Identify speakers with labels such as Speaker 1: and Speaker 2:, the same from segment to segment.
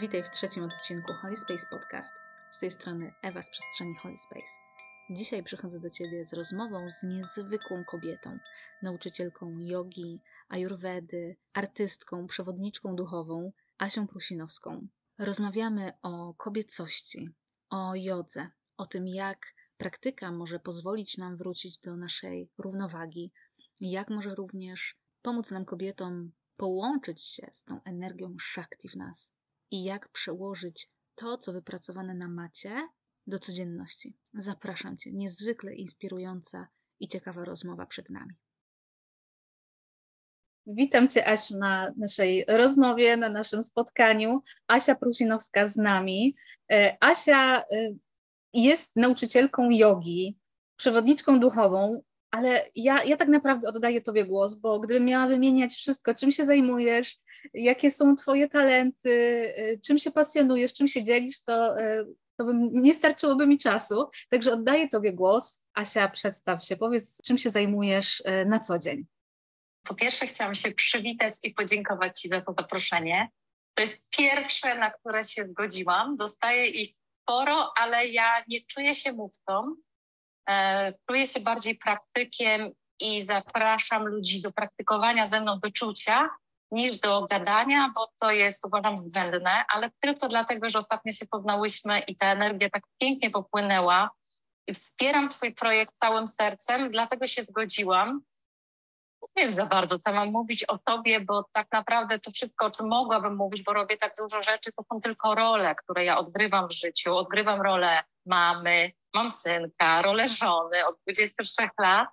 Speaker 1: Witaj w trzecim odcinku Holy Space Podcast. Z tej strony Ewa z przestrzeni Holy Space. Dzisiaj przychodzę do Ciebie z rozmową z niezwykłą kobietą, nauczycielką jogi, ajurwedy, artystką, przewodniczką duchową, Asią Prusinowską. Rozmawiamy o kobiecości, o jodze, o tym, jak praktyka może pozwolić nam wrócić do naszej równowagi, jak może również pomóc nam kobietom połączyć się z tą energią Shakti w nas i jak przełożyć to, co wypracowane na macie, do codzienności. Zapraszam Cię, niezwykle inspirująca i ciekawa rozmowa przed nami. Witam Cię, Asiu, na naszej rozmowie, na naszym spotkaniu. Asia Prusinowska z nami. E, Asia e, jest nauczycielką jogi, przewodniczką duchową, ale ja, ja tak naprawdę oddaję Tobie głos, bo gdybym miała wymieniać wszystko, czym się zajmujesz, jakie są Twoje talenty, y, czym się pasjonujesz, czym się dzielisz, to, y, to bym, nie starczyłoby mi czasu. Także oddaję Tobie głos. Asia, przedstaw się, powiedz, czym się zajmujesz y, na co dzień.
Speaker 2: Po pierwsze, chciałam się przywitać i podziękować Ci za to zaproszenie. To jest pierwsze, na które się zgodziłam. Dostaję ich sporo, ale ja nie czuję się mówcą. E, czuję się bardziej praktykiem i zapraszam ludzi do praktykowania ze mną wyczucia, niż do gadania, bo to jest uważam zbędne, ale tylko dlatego, że ostatnio się poznałyśmy i ta energia tak pięknie popłynęła i wspieram Twój projekt całym sercem, dlatego się zgodziłam. Nie wiem za bardzo, co mam mówić o Tobie, bo tak naprawdę to wszystko, o czym mogłabym mówić, bo robię tak dużo rzeczy, to są tylko role, które ja odgrywam w życiu. Odgrywam rolę mamy, mam synka, rolę żony od 23 lat,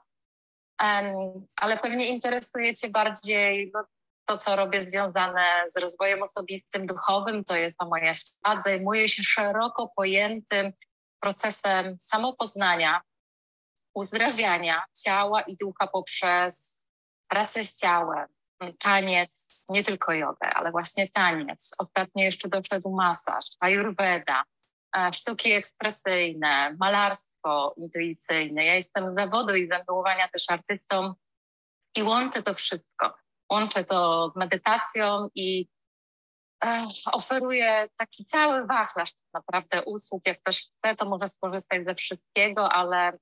Speaker 2: um, ale pewnie interesuje Cię bardziej no, to, co robię związane z rozwojem osobistym, duchowym, to jest ta moja świat. Zajmuję się szeroko pojętym procesem samopoznania, uzdrawiania ciała i ducha poprzez pracę z ciałem, taniec, nie tylko jogę, ale właśnie taniec. Ostatnio jeszcze doszedł masaż, ayurveda, e, sztuki ekspresyjne, malarstwo intuicyjne. Ja jestem z zawodu i z też artystą i łączę to wszystko łączę to medytacją i oferuję taki cały wachlarz tak naprawdę usług. Jak ktoś chce, to może skorzystać ze wszystkiego, ale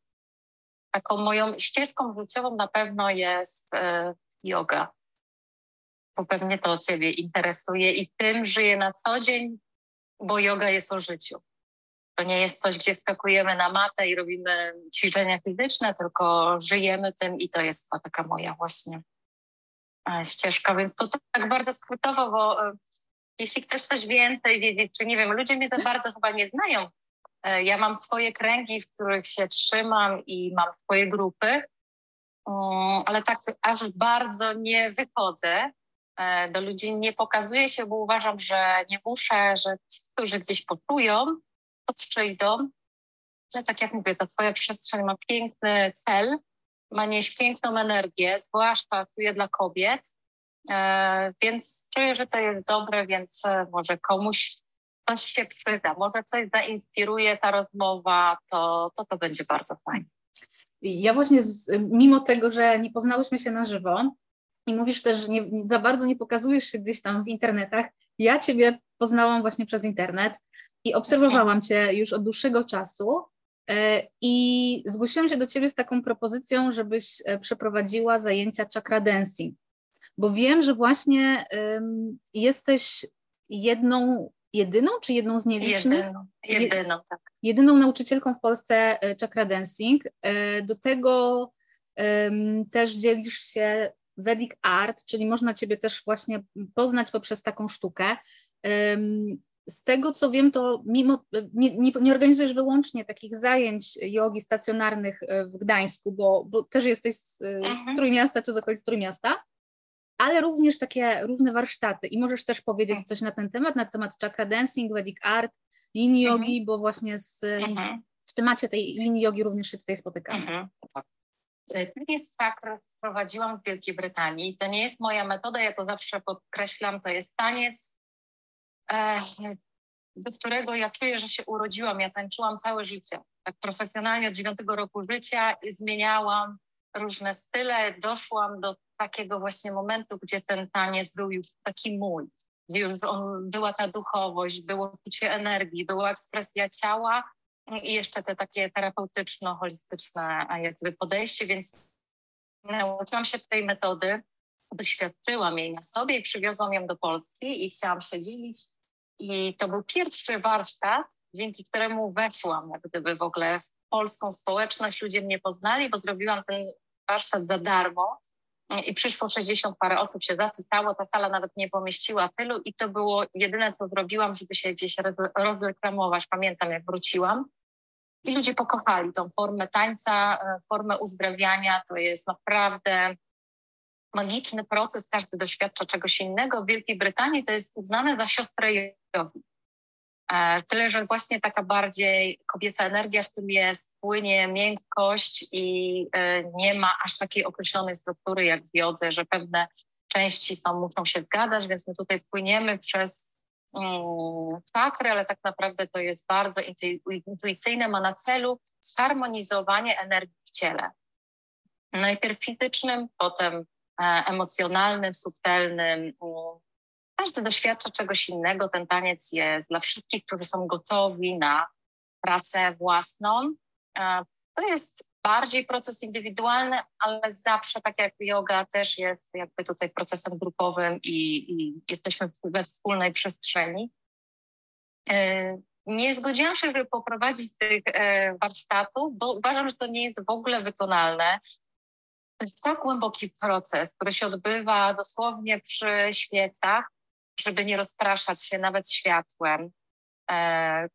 Speaker 2: taką moją ścieżką życiową na pewno jest e, yoga. Bo pewnie to Ciebie interesuje i tym żyję na co dzień, bo yoga jest o życiu. To nie jest coś, gdzie skakujemy na matę i robimy ćwiczenia fizyczne, tylko żyjemy tym i to jest taka moja właśnie ścieżka, więc to tak bardzo skrótowo, bo e, jeśli chcesz coś więcej wiedzieć, czy nie wiem, ludzie mnie za bardzo chyba nie znają. E, ja mam swoje kręgi, w których się trzymam i mam swoje grupy, ale tak aż bardzo nie wychodzę e, do ludzi, nie pokazuję się, bo uważam, że nie muszę, że ci, którzy gdzieś poczują, to przyjdą. Ale tak jak mówię, ta twoja przestrzeń ma piękny cel, ma nieść piękną energię, zwłaszcza czuję dla kobiet, e, więc czuję, że to jest dobre, więc e, może komuś coś się przyda, może coś zainspiruje ta rozmowa, to to, to będzie bardzo fajne.
Speaker 1: Ja właśnie, z, mimo tego, że nie poznałyśmy się na żywo i mówisz też, że nie, za bardzo nie pokazujesz się gdzieś tam w internetach, ja Ciebie poznałam właśnie przez internet i obserwowałam Cię już od dłuższego czasu I zgłosiłam się do Ciebie z taką propozycją, żebyś e, przeprowadziła zajęcia chakra dancing, bo wiem, że właśnie jesteś jedną, jedyną czy jedną z nielicznych?
Speaker 2: Jedyną, jedyną, tak.
Speaker 1: Jedyną nauczycielką w Polsce e, chakra dancing. Do tego też dzielisz się Vedic Art, czyli można Ciebie też właśnie poznać poprzez taką sztukę. Z tego co wiem, to mimo nie, nie, nie, organizujesz wyłącznie takich zajęć jogi stacjonarnych e, w Gdańsku, bo, bo też jesteś z, z mhm. Trójmiasta czy z okolic Trójmiasta, ale również takie różne warsztaty. I możesz też powiedzieć mhm. coś na ten temat, na temat chakra dancing, Vedic art, linii mhm. jogi, bo właśnie z, w temacie tej linii jogi również się tutaj spotykamy.
Speaker 2: Tenis chakr wprowadziłam w Wielkiej Brytanii. To nie jest moja metoda, ja to zawsze podkreślam, to jest taniec do którego ja czuję, że się urodziłam. Ja tańczyłam całe życie. Tak profesjonalnie od dziewiątego roku życia i zmieniałam różne style. Doszłam do takiego właśnie momentu, gdzie ten taniec był już taki mój. już on, była ta duchowość, było poczucie energii, była ekspresja ciała i jeszcze te takie terapeutyczno-holistyczne jakby podejście, więc nauczyłam się tej metody, doświadczyłam jej na sobie i przywiozłam ją do Polski i chciałam się dzielić. I to był pierwszy warsztat, dzięki któremu weszłam jak gdyby w ogóle w polską społeczność. Ludzie mnie poznali, bo zrobiłam ten warsztat za darmo i przyszło 60 parę osób się zapisało, ta sala nawet nie pomieściła tylu i to było jedyne, co zrobiłam, żeby się gdzieś rozreklamować. Pamiętam, jak wróciłam. I ludzie pokochali tą formę tańca, e, formę uzdrawiania. To jest naprawdę magiczny proces, każdy doświadcza czegoś innego. W Wielkiej Brytanii to jest uznane za siostrę jogi. E, tyle, że właśnie taka bardziej kobieca energia w tym jest, płynie miękkość i e, nie ma aż takiej określonej struktury jak w jodze, że pewne części są, muszą się zgadzać, więc my tutaj płyniemy przez um, czakry, ale tak naprawdę to jest bardzo intuicyjne, ma na celu zharmonizowanie energii w ciele. Najpierw fizycznym, potem emocjonalnym, subtelnym, każdy doświadcza czegoś innego. Ten taniec jest dla wszystkich, którzy są gotowi na pracę własną. E, to jest bardziej proces indywidualny, ale zawsze, tak jak yoga, też jest jakby tutaj procesem grupowym i, i jesteśmy we wspólnej przestrzeni. E, nie zgodziłam się, żeby poprowadzić tych e, warsztatów, bo uważam, że to nie jest w ogóle wykonalne. To jest tak głęboki proces, który się odbywa dosłownie przy świecach, żeby nie rozpraszać się nawet światłem. E,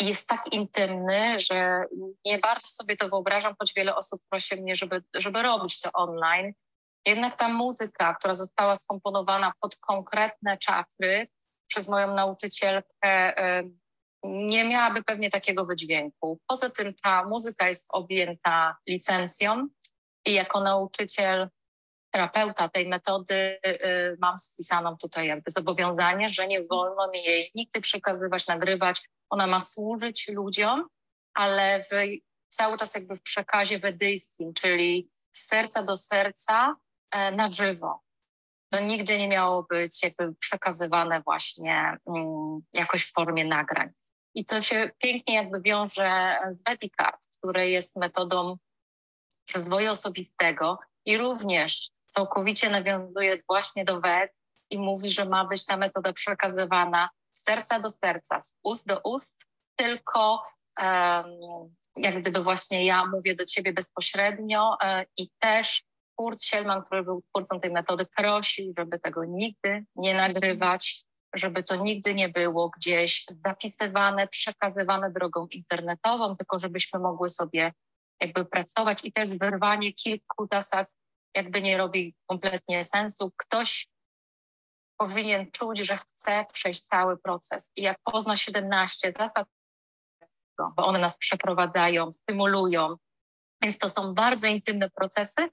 Speaker 2: jest tak intymny, że nie bardzo sobie to wyobrażam, choć wiele osób prosi mnie, żeby, żeby robić to online. Jednak ta muzyka, która została skomponowana pod konkretne czakry przez moją nauczycielkę, e, nie miałaby pewnie takiego wydźwięku. Poza tym ta muzyka jest objęta licencją i jako nauczyciel terapeuta tej metody y, mam spisaną tutaj jakby zobowiązanie, że nie wolno mi jej nigdy przekazywać, nagrywać. Ona ma służyć ludziom, ale w, cały czas jakby w przekazie wedyjskim, czyli z serca do serca e, na żywo. To nigdy nie miało być jakby przekazywane właśnie um, jakoś w formie nagrań. I to się pięknie jakby wiąże z Medicard, które jest metodą rozwoju osobistego i również całkowicie nawiązuje właśnie do WED i mówi, że ma być ta metoda przekazywana z serca do serca, z ust do ust, tylko um, jak gdyby właśnie ja mówię do ciebie bezpośrednio um, i też Kurt Sielman, który był twórcą tej metody, prosił, żeby tego nigdy nie nagrywać, żeby to nigdy nie było gdzieś zapisywane, przekazywane drogą internetową, tylko żebyśmy mogły sobie jakby pracować i też wyrwanie kilku zasad jakby nie robi kompletnie sensu. Ktoś powinien czuć, że chce przejść cały proces. I jak pozna 17 zasad, bo one nas przeprowadzają, stymulują, więc to są bardzo intymne procesy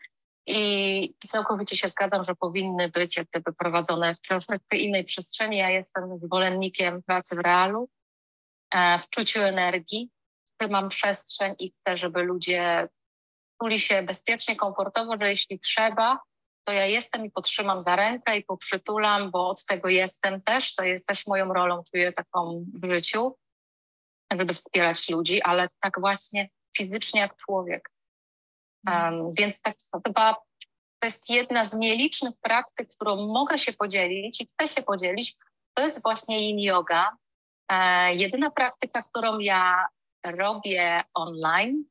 Speaker 2: i całkowicie się zgadzam, że powinny być jak gdyby prowadzone w troszeczkę innej przestrzeni. Ja jestem zwolennikiem pracy w realu, e, w czuciu energii, mam przestrzeń i chcę, żeby ludzie czuli się bezpiecznie, komfortowo, że jeśli trzeba, to ja jestem i potrzymam za rękę i poprzytulam, bo od tego jestem też. To jest też moją rolą, czuję taką w życiu, żeby wspierać ludzi, ale tak właśnie fizycznie jak człowiek. Um, więc tak chyba to jest jedna z nielicznych praktyk, którą mogę się podzielić i chcę się podzielić. To jest właśnie yin yoga. E, jedyna praktyka, którą ja robię online,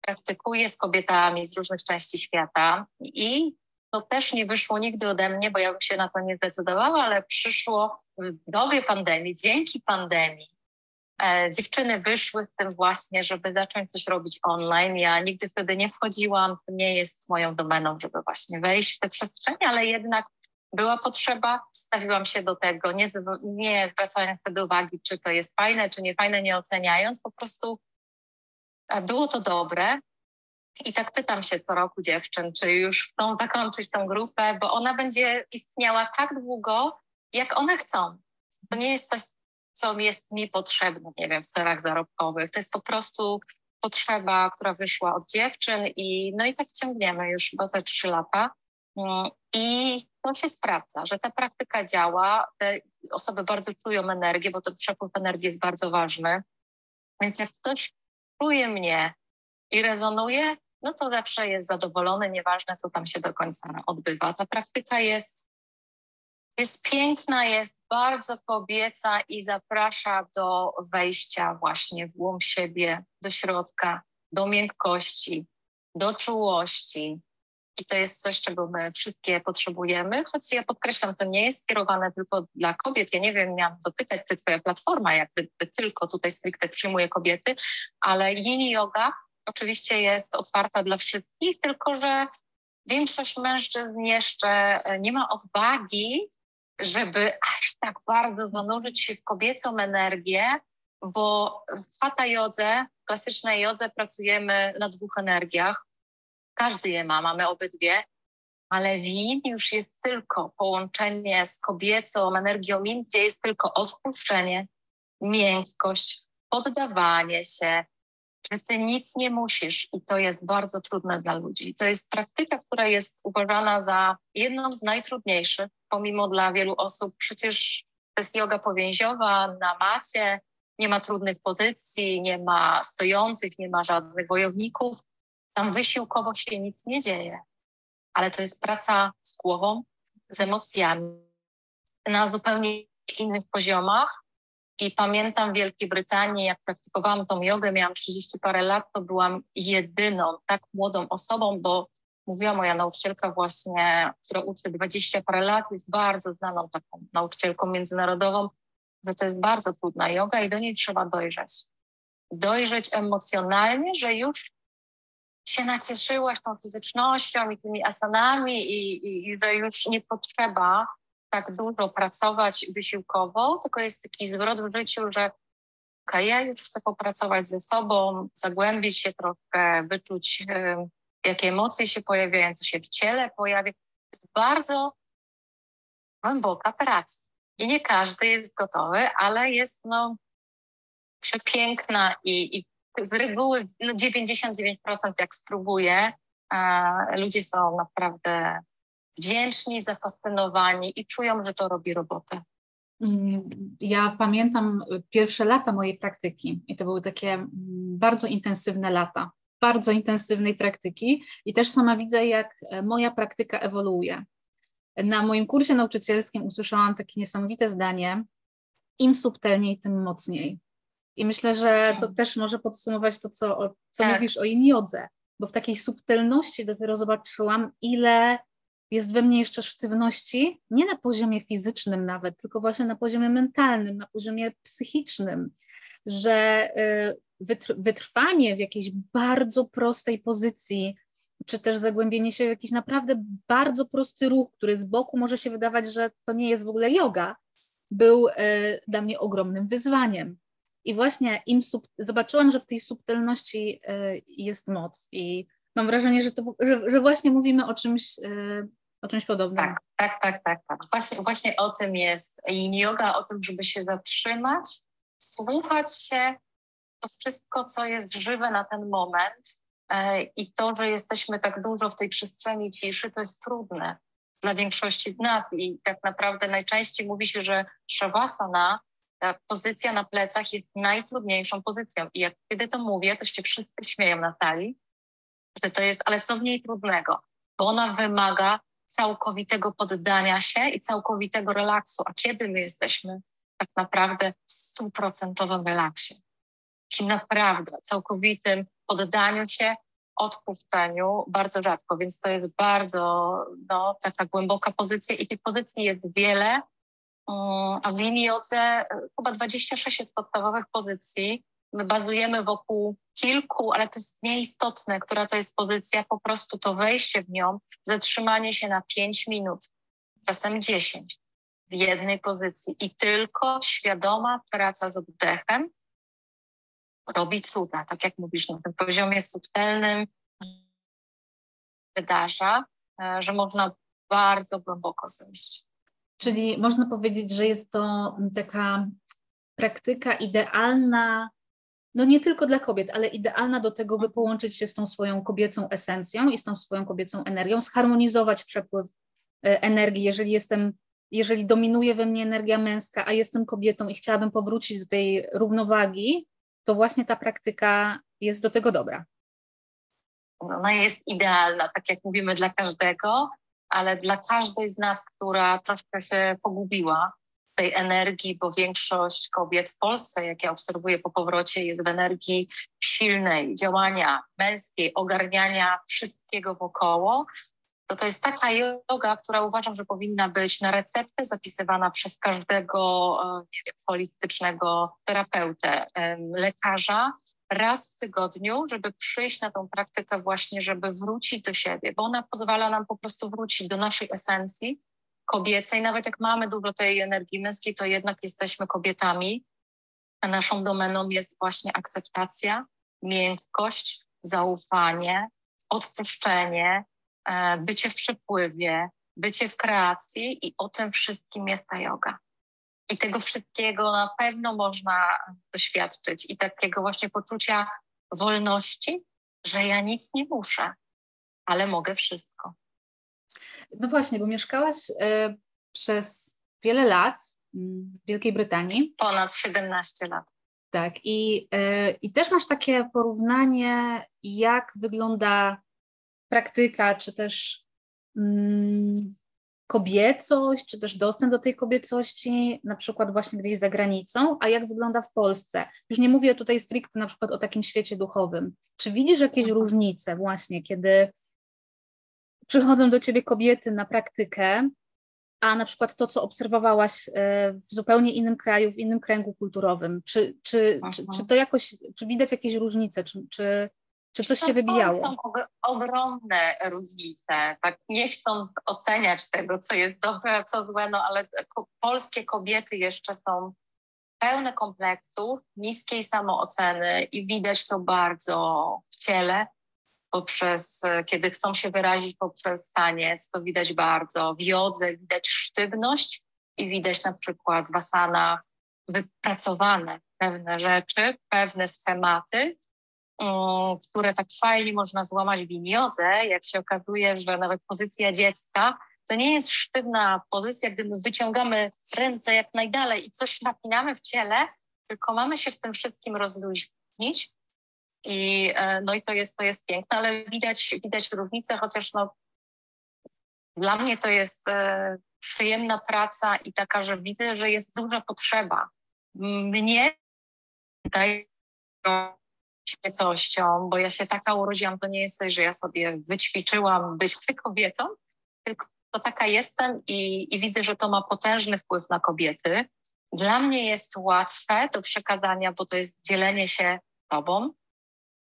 Speaker 2: praktykuję z kobietami z różnych części świata i to też nie wyszło nigdy ode mnie, bo ja bym się na to nie zdecydowała, ale przyszło w dobie pandemii, dzięki pandemii. E, dziewczyny wyszły z tym właśnie, żeby zacząć coś robić online. Ja nigdy wtedy nie wchodziłam, to nie jest moją domeną, żeby właśnie wejść w tę przestrzeń, ale jednak była potrzeba, stawiłam się do tego, nie, nie zwracając wtedy uwagi, czy to jest fajne, czy nie fajne, nie oceniając, po prostu było to dobre. I tak pytam się co roku dziewczyn, czy już chcą zakończyć tą grupę, bo ona będzie istniała tak długo, jak one chcą. To nie jest coś, co jest mi potrzebne, nie wiem, w celach zarobkowych. To jest po prostu potrzeba, która wyszła od dziewczyn i no i tak ciągniemy już chyba za trzy lata. Mm, I to się sprawdza, że ta praktyka działa. Te osoby bardzo czują energię, bo ten przepływ energii jest bardzo ważny. Więc jak ktoś czuje mnie i rezonuje, no to zawsze jest zadowolony, nieważne co tam się do końca odbywa. Ta praktyka jest, jest piękna, jest bardzo kobieca i zaprasza do wejścia właśnie w głąb siebie, do środka, do miękkości, do czułości. I to jest coś, czego my wszystkie potrzebujemy, choć ja podkreślam, to nie jest skierowane tylko dla kobiet. Ja nie wiem, miałam dopytać, czy twoja platforma jakby tylko tutaj stricte przyjmuje kobiety, ale yin yoga oczywiście jest otwarta dla wszystkich, tylko że większość mężczyzn jeszcze e, nie ma odwagi, żeby aż tak bardzo zanurzyć się w kobiecą energię, bo w hatha jodze, klasycznej jodze pracujemy na dwóch energiach. Każdy je ma, mamy obydwie, ale win już jest tylko połączenie z kobiecą energią min, gdzie jest tylko odpuszczenie, miękkość, poddawanie się, że ty nic nie musisz i to jest bardzo trudne dla ludzi. To jest praktyka, która jest uważana za jedną z najtrudniejszych, pomimo dla wielu osób przecież to jest yoga powięziowa na macie, nie ma trudnych pozycji, nie ma stojących, nie ma żadnych wojowników. Tam wysiłkowo się nic nie dzieje, ale to jest praca z głową, z emocjami na zupełnie innych poziomach i pamiętam w Wielkiej Brytanii, jak praktykowałam tą jogę, miałam 30 parę lat, to byłam jedyną tak młodą osobą, bo mówiła moja nauczycielka właśnie, która uczy 20 parę lat, jest bardzo znaną taką nauczycielką międzynarodową, że to jest bardzo trudna yoga i do niej trzeba dojrzeć. Dojrzeć emocjonalnie, że już się nacieszyłaś tą fizycznością i tymi asanami i, i, i że już nie potrzeba tak dużo pracować wysiłkowo, tylko jest taki zwrot w życiu, że okay, ja już chcę popracować ze sobą, zagłębić się trochę, wyczuć, y, jakie emocje się pojawiają, co się w ciele pojawia. Jest bardzo głęboka praca. I nie każdy jest gotowy, ale jest no, przepiękna i, i z reguły no 99% jak spróbuję, ludzie są naprawdę wdzięczni, zafascynowani i czują, że to robi robotę.
Speaker 1: Mm, ja pamiętam pierwsze lata mojej praktyki i to były takie mm, bardzo intensywne lata, bardzo intensywnej praktyki i też sama widzę, jak e, moja praktyka ewoluuje. Na moim kursie nauczycielskim usłyszałam takie niesamowite zdanie: im subtelniej, tym mocniej. I myślę, że to też może podsumować to, co, co tak. mówisz o jodze, bo w takiej subtelności dopiero zobaczyłam, ile jest we mnie jeszcze sztywności, nie na poziomie fizycznym nawet, tylko właśnie na poziomie mentalnym, na poziomie psychicznym, że y, wytrwanie w jakiejś bardzo prostej pozycji, czy też zagłębienie się w jakiś naprawdę bardzo prosty ruch, który z boku może się wydawać, że to nie jest w ogóle yoga, był y, dla mnie ogromnym wyzwaniem. I właśnie im sub, zobaczyłam, że w tej subtelności y, jest moc i mam wrażenie, że, to, że, że właśnie mówimy o czymś o czymś podobnym.
Speaker 2: Tak, tak, tak, tak. tak. Właśnie, właśnie o tym jest yin yoga, o tym, żeby się zatrzymać, słuchać się, to wszystko, co jest żywe na ten moment e, i to, że jesteśmy tak dużo w tej przestrzeni ciszy, to jest trudne dla większości z nas i tak naprawdę najczęściej mówi się, że shavasana, ta pozycja na plecach jest najtrudniejszą pozycją i jak kiedy to mówię, to się wszyscy śmieją na talii, że to jest, ale co w niej trudnego? Bo ona wymaga całkowitego poddania się i całkowitego relaksu. A kiedy my jesteśmy tak naprawdę w stuprocentowym relaksie? Czyli naprawdę całkowitym poddaniu się, odpuszczeniu bardzo rzadko, więc to jest bardzo no, taka głęboka pozycja i tych pozycji jest wiele, a w linii jodze chyba 26 jest podstawowych pozycji, My bazujemy wokół kilku, ale to jest nieistotne, która to jest pozycja, po prostu to wejście w nią, zatrzymanie się na 5 minut, czasem 10 w jednej pozycji i tylko świadoma praca z oddechem robi cuda. Tak jak mówisz, na tym poziomie subtelnym wydarza, e, że można bardzo głęboko zejść.
Speaker 1: Czyli można powiedzieć, że jest to taka praktyka idealna no nie tylko dla kobiet, ale idealna do tego, by połączyć się z tą swoją kobiecą esencją i z tą swoją kobiecą energią, zharmonizować przepływ e, energii. Jeżeli jestem jeżeli dominuje we mnie energia męska, a jestem kobietą i chciałabym powrócić do tej równowagi, to właśnie ta praktyka jest do tego dobra.
Speaker 2: Ona jest idealna, tak jak mówimy, dla każdego, ale dla każdej z nas, która troszkę się pogubiła tej energii, bo większość kobiet w Polsce, jak ja obserwuję po powrocie, jest w energii silnej, działania męskiej, ogarniania wszystkiego wokoło, to to jest taka yoga, która uważam, że powinna być na receptę zapisywana przez każdego e, nie wiem, holistycznego terapeutę, lekarza, raz w tygodniu, żeby przyjść na tą praktykę właśnie, żeby wrócić do siebie, bo ona pozwala nam po prostu wrócić do naszej esencji kobiecej. Nawet jak mamy dużo tej energii męskiej, to jednak jesteśmy kobietami, a naszą domeną jest właśnie akceptacja, miękkość, zaufanie, odpuszczenie, e, bycie w przepływie, bycie w kreacji i o tym wszystkim jest ta yoga. I tego wszystkiego na pewno można doświadczyć i takiego właśnie poczucia wolności, że ja nic nie muszę, ale mogę wszystko.
Speaker 1: No właśnie, bo mieszkałaś y, przez wiele lat mm, w Wielkiej Brytanii.
Speaker 2: Ponad 17 lat.
Speaker 1: Tak, i, y, i też masz takie porównanie, jak wygląda praktyka, czy też mm, kobiecość, czy też dostęp do tej kobiecości, na przykład właśnie gdzieś za granicą, a jak wygląda w Polsce. Już nie mówię tutaj stricte na przykład o takim świecie duchowym. Czy widzisz jakieś mhm. różnice właśnie, kiedy przychodzą do ciebie kobiety na praktykę, a na przykład to, co obserwowałaś e, w zupełnie innym kraju, w innym kręgu kulturowym, czy, czy, czy, czy to jakoś, czy widać jakieś różnice, czy, czy, czy coś się wybijało?
Speaker 2: Są ogromne różnice, tak nie chcąc oceniać tego, co jest dobre, a co złe, no ale polskie kobiety jeszcze są pełne kompleksów, niskiej samooceny i widać to bardzo w ciele, poprzez, kiedy chcą się wyrazić poprzez taniec, to widać bardzo w jodze, widać sztywność i widać na przykład w asanach wypracowane pewne rzeczy, pewne schematy, które tak fajnie można złamać w jodze, jak się okazuje, że nawet pozycja dziecka to nie jest sztywna pozycja, gdy my wyciągamy ręce jak najdalej i coś napinamy w ciele, tylko mamy się w tym wszystkim rozluźnić i, e, no i to jest, to jest piękne, ale widać, widać różnicę, chociaż no, dla mnie to jest e, przyjemna praca i taka, że widzę, że jest duża potrzeba. Mnie daje świecością, bo ja się taka urodziłam, to nie jest coś, że ja sobie wyćwiczyłam być kobietą, tylko to taka jestem i, i widzę, że to ma potężny wpływ na kobiety. Dla mnie jest łatwe do przekazania, bo to jest dzielenie się tobą,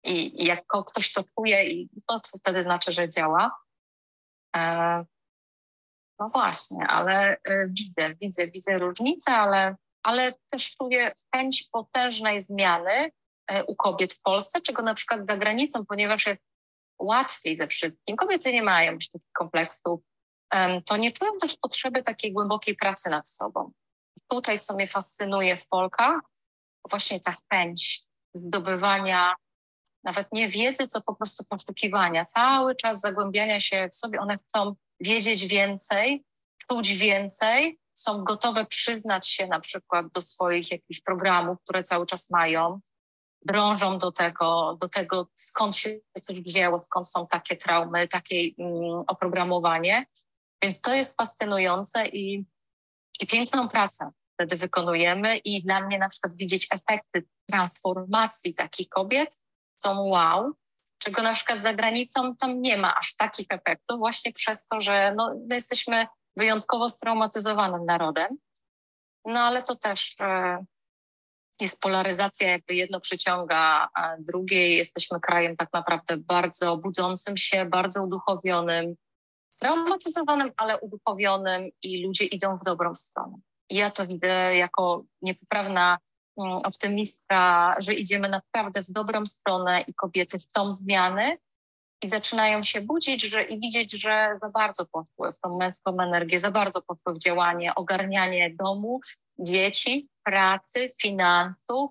Speaker 2: i, jak ktoś to czuje, i no, to wtedy znaczy, że działa. E, no właśnie, ale e, widzę, widzę, widzę różnicę, ale, ale też czuję chęć potężnej zmiany u kobiet w Polsce, czego na przykład za granicą, ponieważ jest łatwiej ze wszystkim. Kobiety nie mają takich kompleksów, to nie czują też potrzeby takiej głębokiej pracy nad sobą. Tutaj, co mnie fascynuje w Polkach, właśnie ta chęć zdobywania nawet nie wiedzy, co po prostu poszukiwania, cały czas zagłębiania się w sobie. One chcą wiedzieć więcej, czuć więcej, są gotowe przyznać się na przykład do swoich jakichś programów, które cały czas mają, drążą do tego, do tego skąd się coś wzięło, skąd są takie traumy, takie mm, oprogramowanie. Więc to jest fascynujące i, i piękną pracę wtedy wykonujemy i dla mnie na przykład widzieć efekty transformacji takich kobiet są wow, czego na przykład za granicą tam nie ma aż takich efektów, właśnie przez to, że no, my jesteśmy wyjątkowo straumatyzowanym narodem. No ale to też e, jest polaryzacja, jakby jedno przyciąga drugie. Jesteśmy krajem tak naprawdę bardzo budzącym się, bardzo uduchowionym, straumatyzowanym, ale uduchowionym i ludzie idą w dobrą stronę. Ja to widzę jako niepoprawna Mm, optymistka, że idziemy naprawdę w dobrą stronę i kobiety chcą zmiany i zaczynają się budzić że, i widzieć, że za bardzo poszły w tą męską energię, za bardzo poszły w działanie, ogarnianie domu, dzieci, pracy, finansów,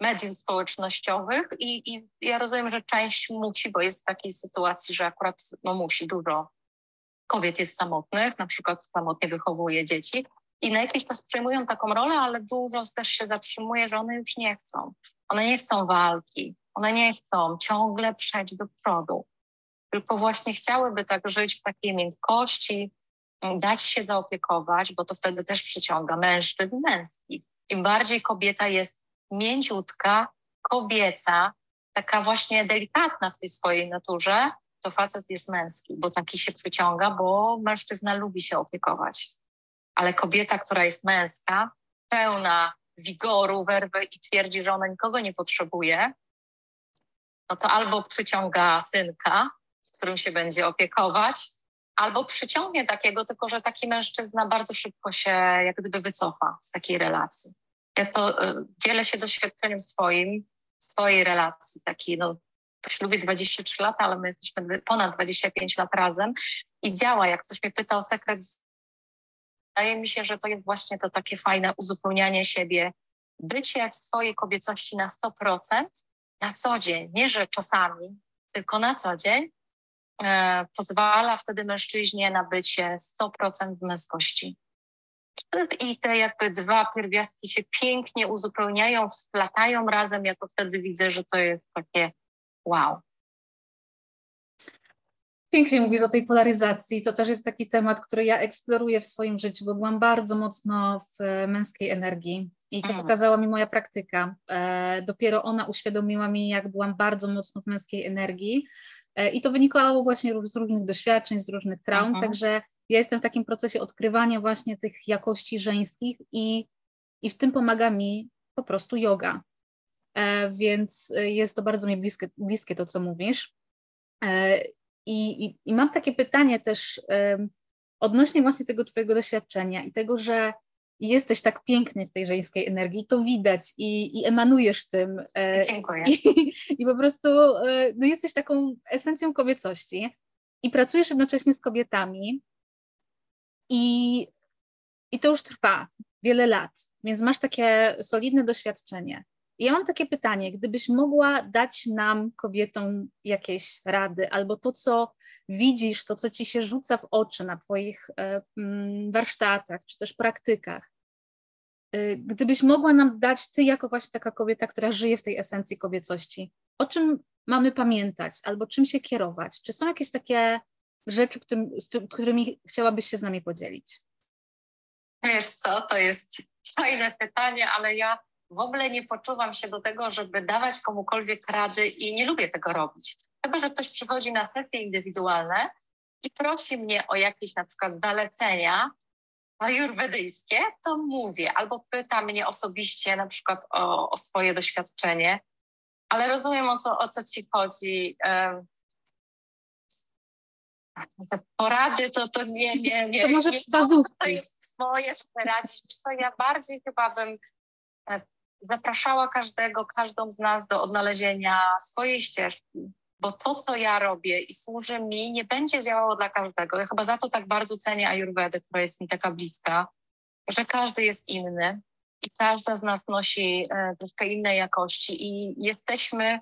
Speaker 2: mediów społecznościowych i, i ja rozumiem, że część musi, bo jest w takiej sytuacji, że akurat no, musi dużo kobiet jest samotnych, na przykład samotnie wychowuje dzieci i na jakiś czas przejmują taką rolę, ale dużo też się zatrzymuje, że one już nie chcą. One nie chcą walki, one nie chcą ciągle przejść do przodu, tylko właśnie chciałyby tak żyć w takiej miękkości, dać się zaopiekować, bo to wtedy też przyciąga mężczyzn męskich. Im bardziej kobieta jest mięciutka, kobieca, taka właśnie delikatna w tej swojej naturze, to facet jest męski, bo taki się przyciąga, bo mężczyzna lubi się opiekować. Ale kobieta, która jest męska, pełna wigoru, werwy i twierdzi, że ona nikogo nie potrzebuje, no to albo przyciąga synka, którym się będzie opiekować, albo przyciągnie takiego, tylko że taki mężczyzna bardzo szybko się jak gdyby wycofa z takiej relacji. Ja to y, dzielę się doświadczeniem swoim, swojej relacji, takiej no, po ślubie 23 lata, ale my jesteśmy ponad 25 lat razem i działa. Jak ktoś mnie pyta o sekret, wydaje mi się, że to jest właśnie to takie fajne uzupełnianie siebie, bycie w swojej kobiecości na 100%, na co dzień, nie że czasami, tylko na co dzień, e, pozwala wtedy mężczyźnie na bycie 100% męskości. I te jakby dwa pierwiastki się pięknie uzupełniają, splatają razem. Ja to wtedy widzę, że to jest takie wow.
Speaker 1: Pięknie mówię o tej polaryzacji. To też jest taki temat, który ja eksploruję w swoim życiu, bo byłam bardzo mocno w męskiej energii i to mm. pokazała mi moja praktyka. E, dopiero ona uświadomiła mi, jak byłam bardzo mocno w męskiej energii. E, I to wynikało właśnie z różnych doświadczeń, z różnych traum. Mhm. Także ja jestem w takim procesie odkrywania właśnie tych jakości żeńskich i, i w tym pomaga mi po prostu yoga. E, więc jest to bardzo mi bliskie, bliskie to, co mówisz. I, i, I, mam takie pytanie też odnośnie właśnie tego Twojego doświadczenia i tego, że jesteś tak piękny w tej żeńskiej energii, to widać i, i emanujesz tym.
Speaker 2: E, Dziękuję.
Speaker 1: I, I, po prostu e, no, jesteś taką esencją kobiecości i pracujesz jednocześnie z kobietami i, i to już trwa wiele lat, więc masz takie solidne doświadczenie. I ja mam takie pytanie, gdybyś mogła dać nam, kobietom, jakieś rady, albo to, co widzisz, to, co ci się rzuca w oczy na Twoich e, mm, warsztatach, czy też praktykach, e, gdybyś mogła nam dać, Ty, jako właśnie taka kobieta, która żyje w tej esencji kobiecości, o czym mamy pamiętać, albo czym się kierować? Czy są jakieś takie rzeczy, którym, z którymi chciałabyś się z nami podzielić?
Speaker 2: Wiesz co, to jest fajne pytanie, ale ja w ogóle nie poczuwam się do tego, żeby dawać komukolwiek rady i nie lubię tego robić. Tego, że ktoś przychodzi na sesje indywidualne i prosi mnie o jakieś na przykład zalecenia ajurwedyjskie, to mówię, albo pyta mnie osobiście na przykład o, o swoje doświadczenie, ale rozumiem o co, o co ci chodzi. Te porady to, to nie, nie, nie.
Speaker 1: To może wskazówki. To jest
Speaker 2: moje, żeby radzić. Co ja bardziej chyba bym e, zapraszała każdego, każdą z nas do odnalezienia swojej ścieżki, bo to, co ja robię i służy mi, nie będzie działało dla każdego. Ja chyba za to tak bardzo cenię Ayurvedę, która jest mi taka bliska, że każdy jest inny i każda z nas nosi e, troszkę innej jakości i jesteśmy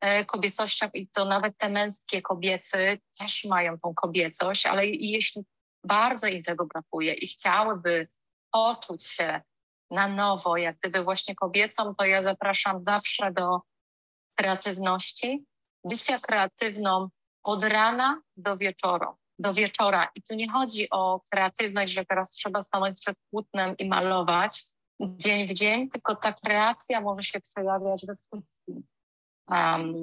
Speaker 2: e, kobiecością i to nawet te męskie kobiecy też mają tą kobiecość, ale jeśli bardzo im tego brakuje i chciałyby poczuć się na nowo, jak gdyby właśnie kobiecą, to ja zapraszam zawsze do kreatywności, bycia kreatywną od rana do wieczoru. Do wieczora. I tu nie chodzi o kreatywność, że teraz trzeba stanąć przed płótnem i malować dzień w dzień, tylko ta kreacja może się przejawiać we wszystkim. Um,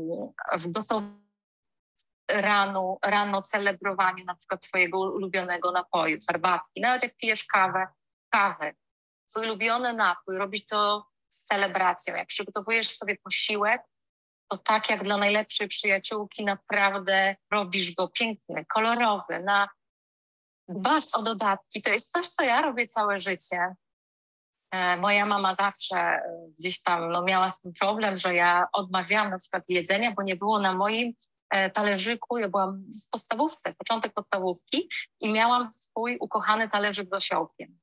Speaker 2: w gotowaniu rano, rano celebrowaniu na przykład twojego ulubionego napoju, herbatki, nawet jak pijesz kawę, kawę, twój ulubiony napój, robić to z celebracją. Jak przygotowujesz sobie posiłek, to tak jak dla najlepszej przyjaciółki naprawdę robisz go piękny, kolorowy, na dbasz o dodatki. To jest coś, co ja robię całe życie. E, moja mama zawsze e, gdzieś tam no, miała z tym problem, że ja odmawiałam na przykład jedzenia, bo nie było na moim e, talerzyku. Ja byłam w podstawówce, początek podstawówki i miałam swój ukochany talerzyk z osiołkiem.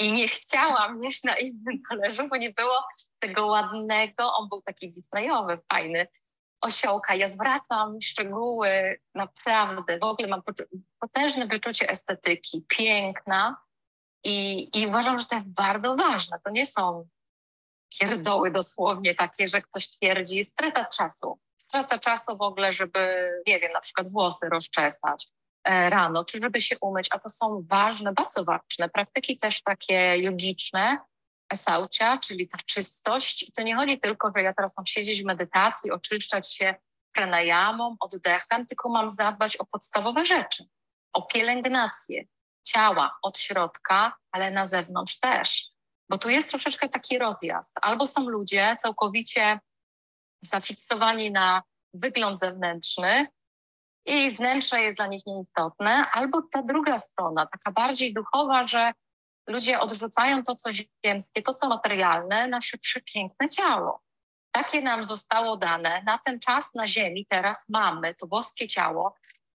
Speaker 2: I nie chciałam jeść na innym talerzu, bo nie było tego ładnego, on był taki displayowy, fajny, osiołka. Ja zwracam szczegóły, naprawdę, w ogóle mam potężne wyczucie estetyki, piękna. I, i uważam, że to jest bardzo ważne. To nie są pierdoły dosłownie takie, że ktoś twierdzi. Strata czasu. Strata czasu w ogóle, żeby, nie wiem, na przykład włosy rozczesać rano, czy żeby się umyć, a to są ważne, bardzo ważne praktyki też takie jogiczne, saucia, czyli ta czystość. I to nie chodzi tylko, że ja teraz mam siedzieć w medytacji, oczyszczać się pranayamą, oddechem, tylko mam zadbać o podstawowe rzeczy, o pielęgnację ciała od środka, ale na zewnątrz też. Bo tu jest troszeczkę taki rozjazd. Albo są ludzie całkowicie zafiksowani na wygląd zewnętrzny i wnętrze jest dla nich nieistotne, albo ta druga strona, taka bardziej duchowa, że ludzie odrzucają to, co ziemskie, to, co materialne, nasze przepiękne ciało. Takie nam zostało dane. Na ten czas na Ziemi teraz mamy to boskie ciało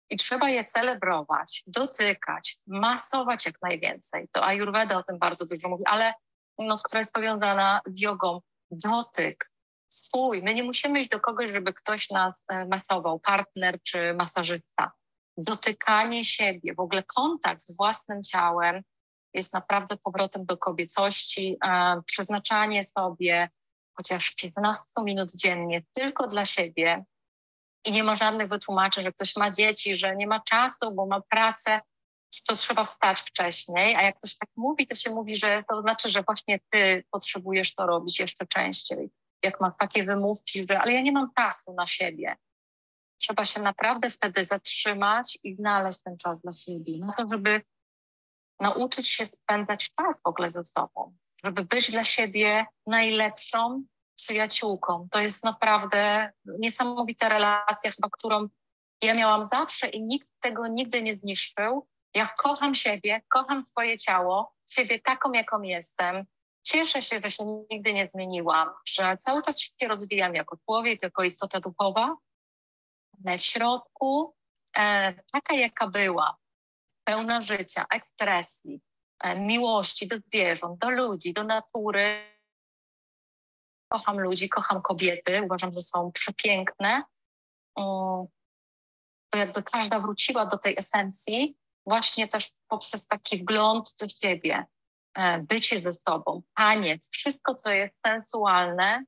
Speaker 2: i trzeba je celebrować, dotykać, masować jak najwięcej. To Ayurveda o tym bardzo dużo mówi, ale no, która jest powiązana z jogą. Dotyk, swój. My nie musimy iść do kogoś, żeby ktoś nas e, masował, partner czy masażysta. Dotykanie siebie, w ogóle kontakt z własnym ciałem jest naprawdę powrotem do kobiecości. Przeznaczanie sobie chociaż 15 minut dziennie tylko dla siebie i nie ma żadnych wytłumaczeń, że ktoś ma dzieci, że nie ma czasu, bo ma pracę, to trzeba wstać wcześniej, a jak ktoś tak mówi, to się mówi, że to znaczy, że właśnie ty potrzebujesz to robić jeszcze częściej. Jak ma takie wymówki, że ale ja nie mam czasu na siebie. Trzeba się naprawdę wtedy zatrzymać i znaleźć ten czas dla siebie, no to żeby nauczyć się spędzać czas w ogóle ze sobą, żeby być dla siebie najlepszą przyjaciółką. To jest naprawdę niesamowita relacja, chyba którą ja miałam zawsze i nikt tego nigdy nie zniszczył. Ja kocham siebie, kocham swoje ciało, siebie taką, jaką jestem. Cieszę się, że się nigdy nie zmieniłam, że cały czas się rozwijam jako człowiek, jako istota duchowa, ale w środku e, taka, jaka była, pełna życia, ekspresji, e, miłości do zwierząt, do ludzi, do natury. Kocham ludzi, kocham kobiety, uważam, że są przepiękne. Um, jakby każda wróciła do tej esencji, właśnie też poprzez taki wgląd do siebie, bycie ze sobą, taniec, wszystko, co jest sensualne,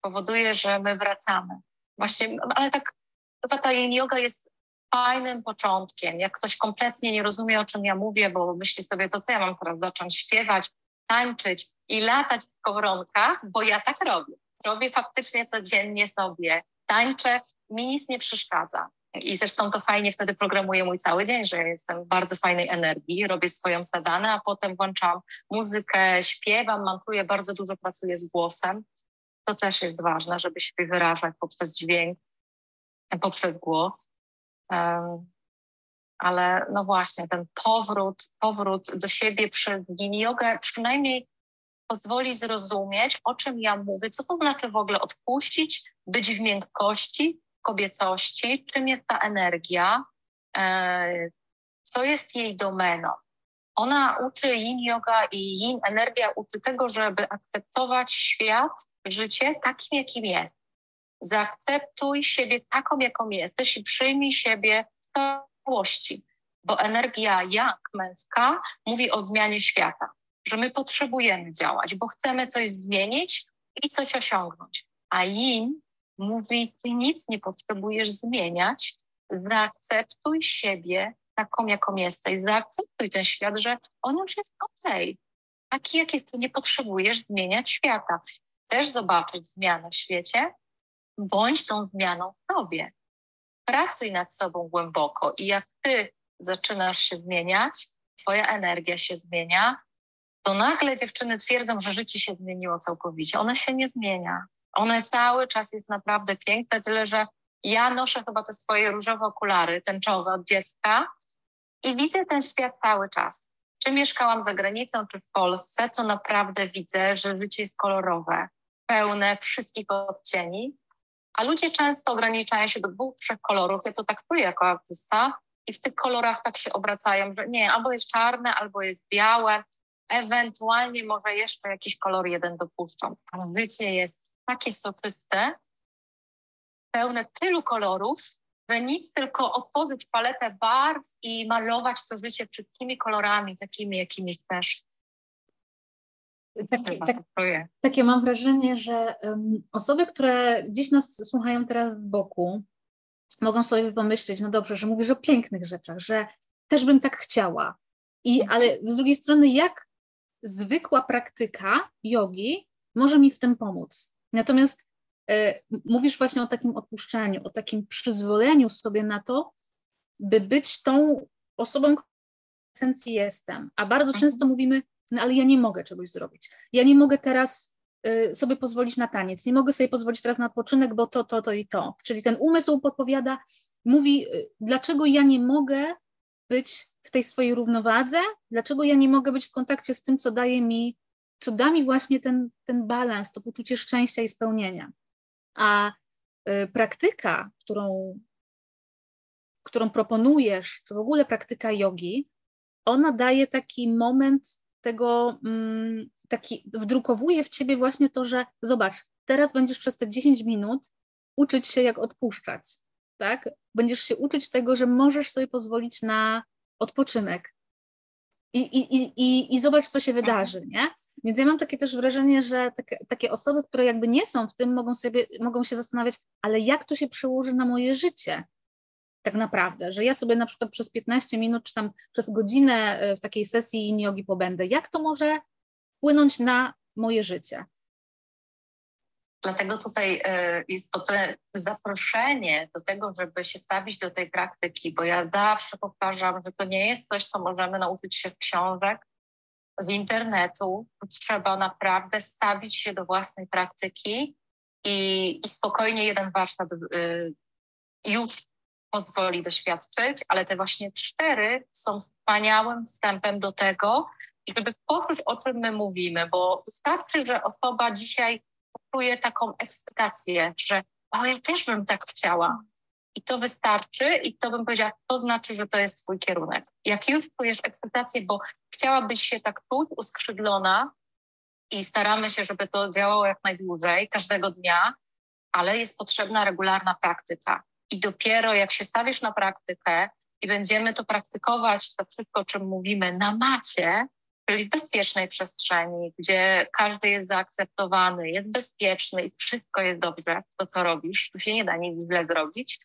Speaker 2: powoduje, że my wracamy. Właśnie, ale tak, chyba ta yoga jest fajnym początkiem. Jak ktoś kompletnie nie rozumie, o czym ja mówię, bo myśli sobie, to ja mam teraz zacząć śpiewać, tańczyć i latać w koronkach, bo ja tak robię. Robię faktycznie codziennie sobie, tańczę, mi nic nie przeszkadza. I zresztą to fajnie wtedy programuje mój cały dzień, że jestem w bardzo fajnej energii, robię swoją sadanę, a potem włączam muzykę, śpiewam, mantuję, bardzo dużo pracuję z głosem. To też jest ważne, żeby się wyrażać poprzez dźwięk, poprzez głos. Um, ale no właśnie, ten powrót, powrót do siebie przez yin jogę przynajmniej pozwoli zrozumieć, o czym ja mówię, co to znaczy w ogóle odpuścić, być w miękkości, kobiecości, czym jest ta energia, e, co jest jej domeną. Ona uczy yin yoga i yin energia uczy tego, żeby akceptować świat, życie takim, jakim jest. Zaakceptuj siebie taką, jaką jesteś i przyjmij siebie w całości, bo energia jak męska mówi o zmianie świata, że my potrzebujemy działać, bo chcemy coś zmienić i coś osiągnąć. A yin mówi, ty nic nie potrzebujesz zmieniać, zaakceptuj siebie taką, jaką jesteś, zaakceptuj ten świat, że on już jest okej. Okay. Taki, jak jest, nie potrzebujesz zmieniać świata. Też zobaczyć zmianę w świecie, bądź tą zmianą w sobie. Pracuj nad sobą głęboko i jak ty zaczynasz się zmieniać, twoja energia się zmienia, to nagle dziewczyny twierdzą, że życie się zmieniło całkowicie. One się nie zmienia. One cały czas jest naprawdę piękne, tyle że ja noszę chyba te swoje różowe okulary tęczowe od dziecka i widzę ten świat cały czas. Czy mieszkałam za granicą, czy w Polsce, to naprawdę widzę, że życie jest kolorowe, pełne wszystkich odcieni, a ludzie często ograniczają się do dwóch, trzech kolorów. Ja to tak czuję jako artysta i w tych kolorach tak się obracają, że nie, albo jest czarne, albo jest białe, ewentualnie może jeszcze jakiś kolor jeden dopuszczą. Życie jest takie soczyste, pełne tylu kolorów, że nic, tylko otworzyć paletę barw i malować to życie wszystkimi kolorami, takimi, jakimi chcesz.
Speaker 1: Takie, tak, takie mam wrażenie, że um, osoby, które gdzieś nas słuchają teraz w boku, mogą sobie pomyśleć, no dobrze, że mówisz o pięknych rzeczach, że też bym tak chciała. I, mhm. ale z drugiej strony, jak zwykła praktyka jogi może mi w tym pomóc? Natomiast e, mówisz właśnie o takim odpuszczeniu, o takim przyzwoleniu sobie na to, by być tą osobą, którą w esencji jestem. A bardzo mhm. często mówimy, no ale ja nie mogę czegoś zrobić. Ja nie mogę teraz y, sobie pozwolić na taniec, nie mogę sobie pozwolić teraz na odpoczynek, bo to, to, to i to. Czyli ten umysł podpowiada, mówi, y, dlaczego ja nie mogę być w tej swojej równowadze, dlaczego ja nie mogę być w kontakcie z tym, co daje mi, co da mi właśnie ten, ten balans, to poczucie szczęścia i spełnienia. A y, praktyka, którą, którą proponujesz, czy w ogóle praktyka jogi, ona daje taki moment tego mm, taki, wdrukowuje w ciebie właśnie to, że zobacz, teraz będziesz przez te 10 minut uczyć się, jak odpuszczać, tak? Będziesz się uczyć tego, że możesz sobie pozwolić na odpoczynek. I, i, i, i zobacz, co się wydarzy, nie? Więc ja mam takie też wrażenie, że takie, takie osoby, które jakby nie są w tym, mogą, sobie, mogą się zastanawiać, ale jak to się przełoży na moje życie? tak naprawdę, że ja sobie na przykład przez 15 minut czy tam przez godzinę e, w takiej sesji jogi pobędę, jak to może wpłynąć na moje życie?
Speaker 2: Dlatego tutaj e, jest to zaproszenie do tego, żeby się stawić do tej praktyki, bo ja zawsze powtarzam, że to nie jest coś, co możemy nauczyć się z książek, z internetu. Trzeba naprawdę stawić się do własnej praktyki i, i spokojnie jeden warsztat y, już pozwoli doświadczyć, ale te właśnie cztery są wspaniałym wstępem do tego, żeby poczuć, o czym my mówimy, bo wystarczy, że osoba dzisiaj czuje taką ekscytację, że o, ja też bym tak chciała. I to wystarczy i to bym powiedziała, to znaczy, że to jest twój kierunek. Jak już czujesz ekscytację, bo chciałabyś się tak czuć, uskrzydlona i staramy się, żeby to działało jak najdłużej, każdego dnia, ale jest potrzebna regularna praktyka. I dopiero jak się stawisz na praktykę i będziemy to praktykować, to wszystko, o czym mówimy, na macie, czyli bezpiecznej przestrzeni, gdzie każdy jest zaakceptowany, jest bezpieczny i wszystko jest dobrze, to to robisz, tu się nie da nic źle zrobić,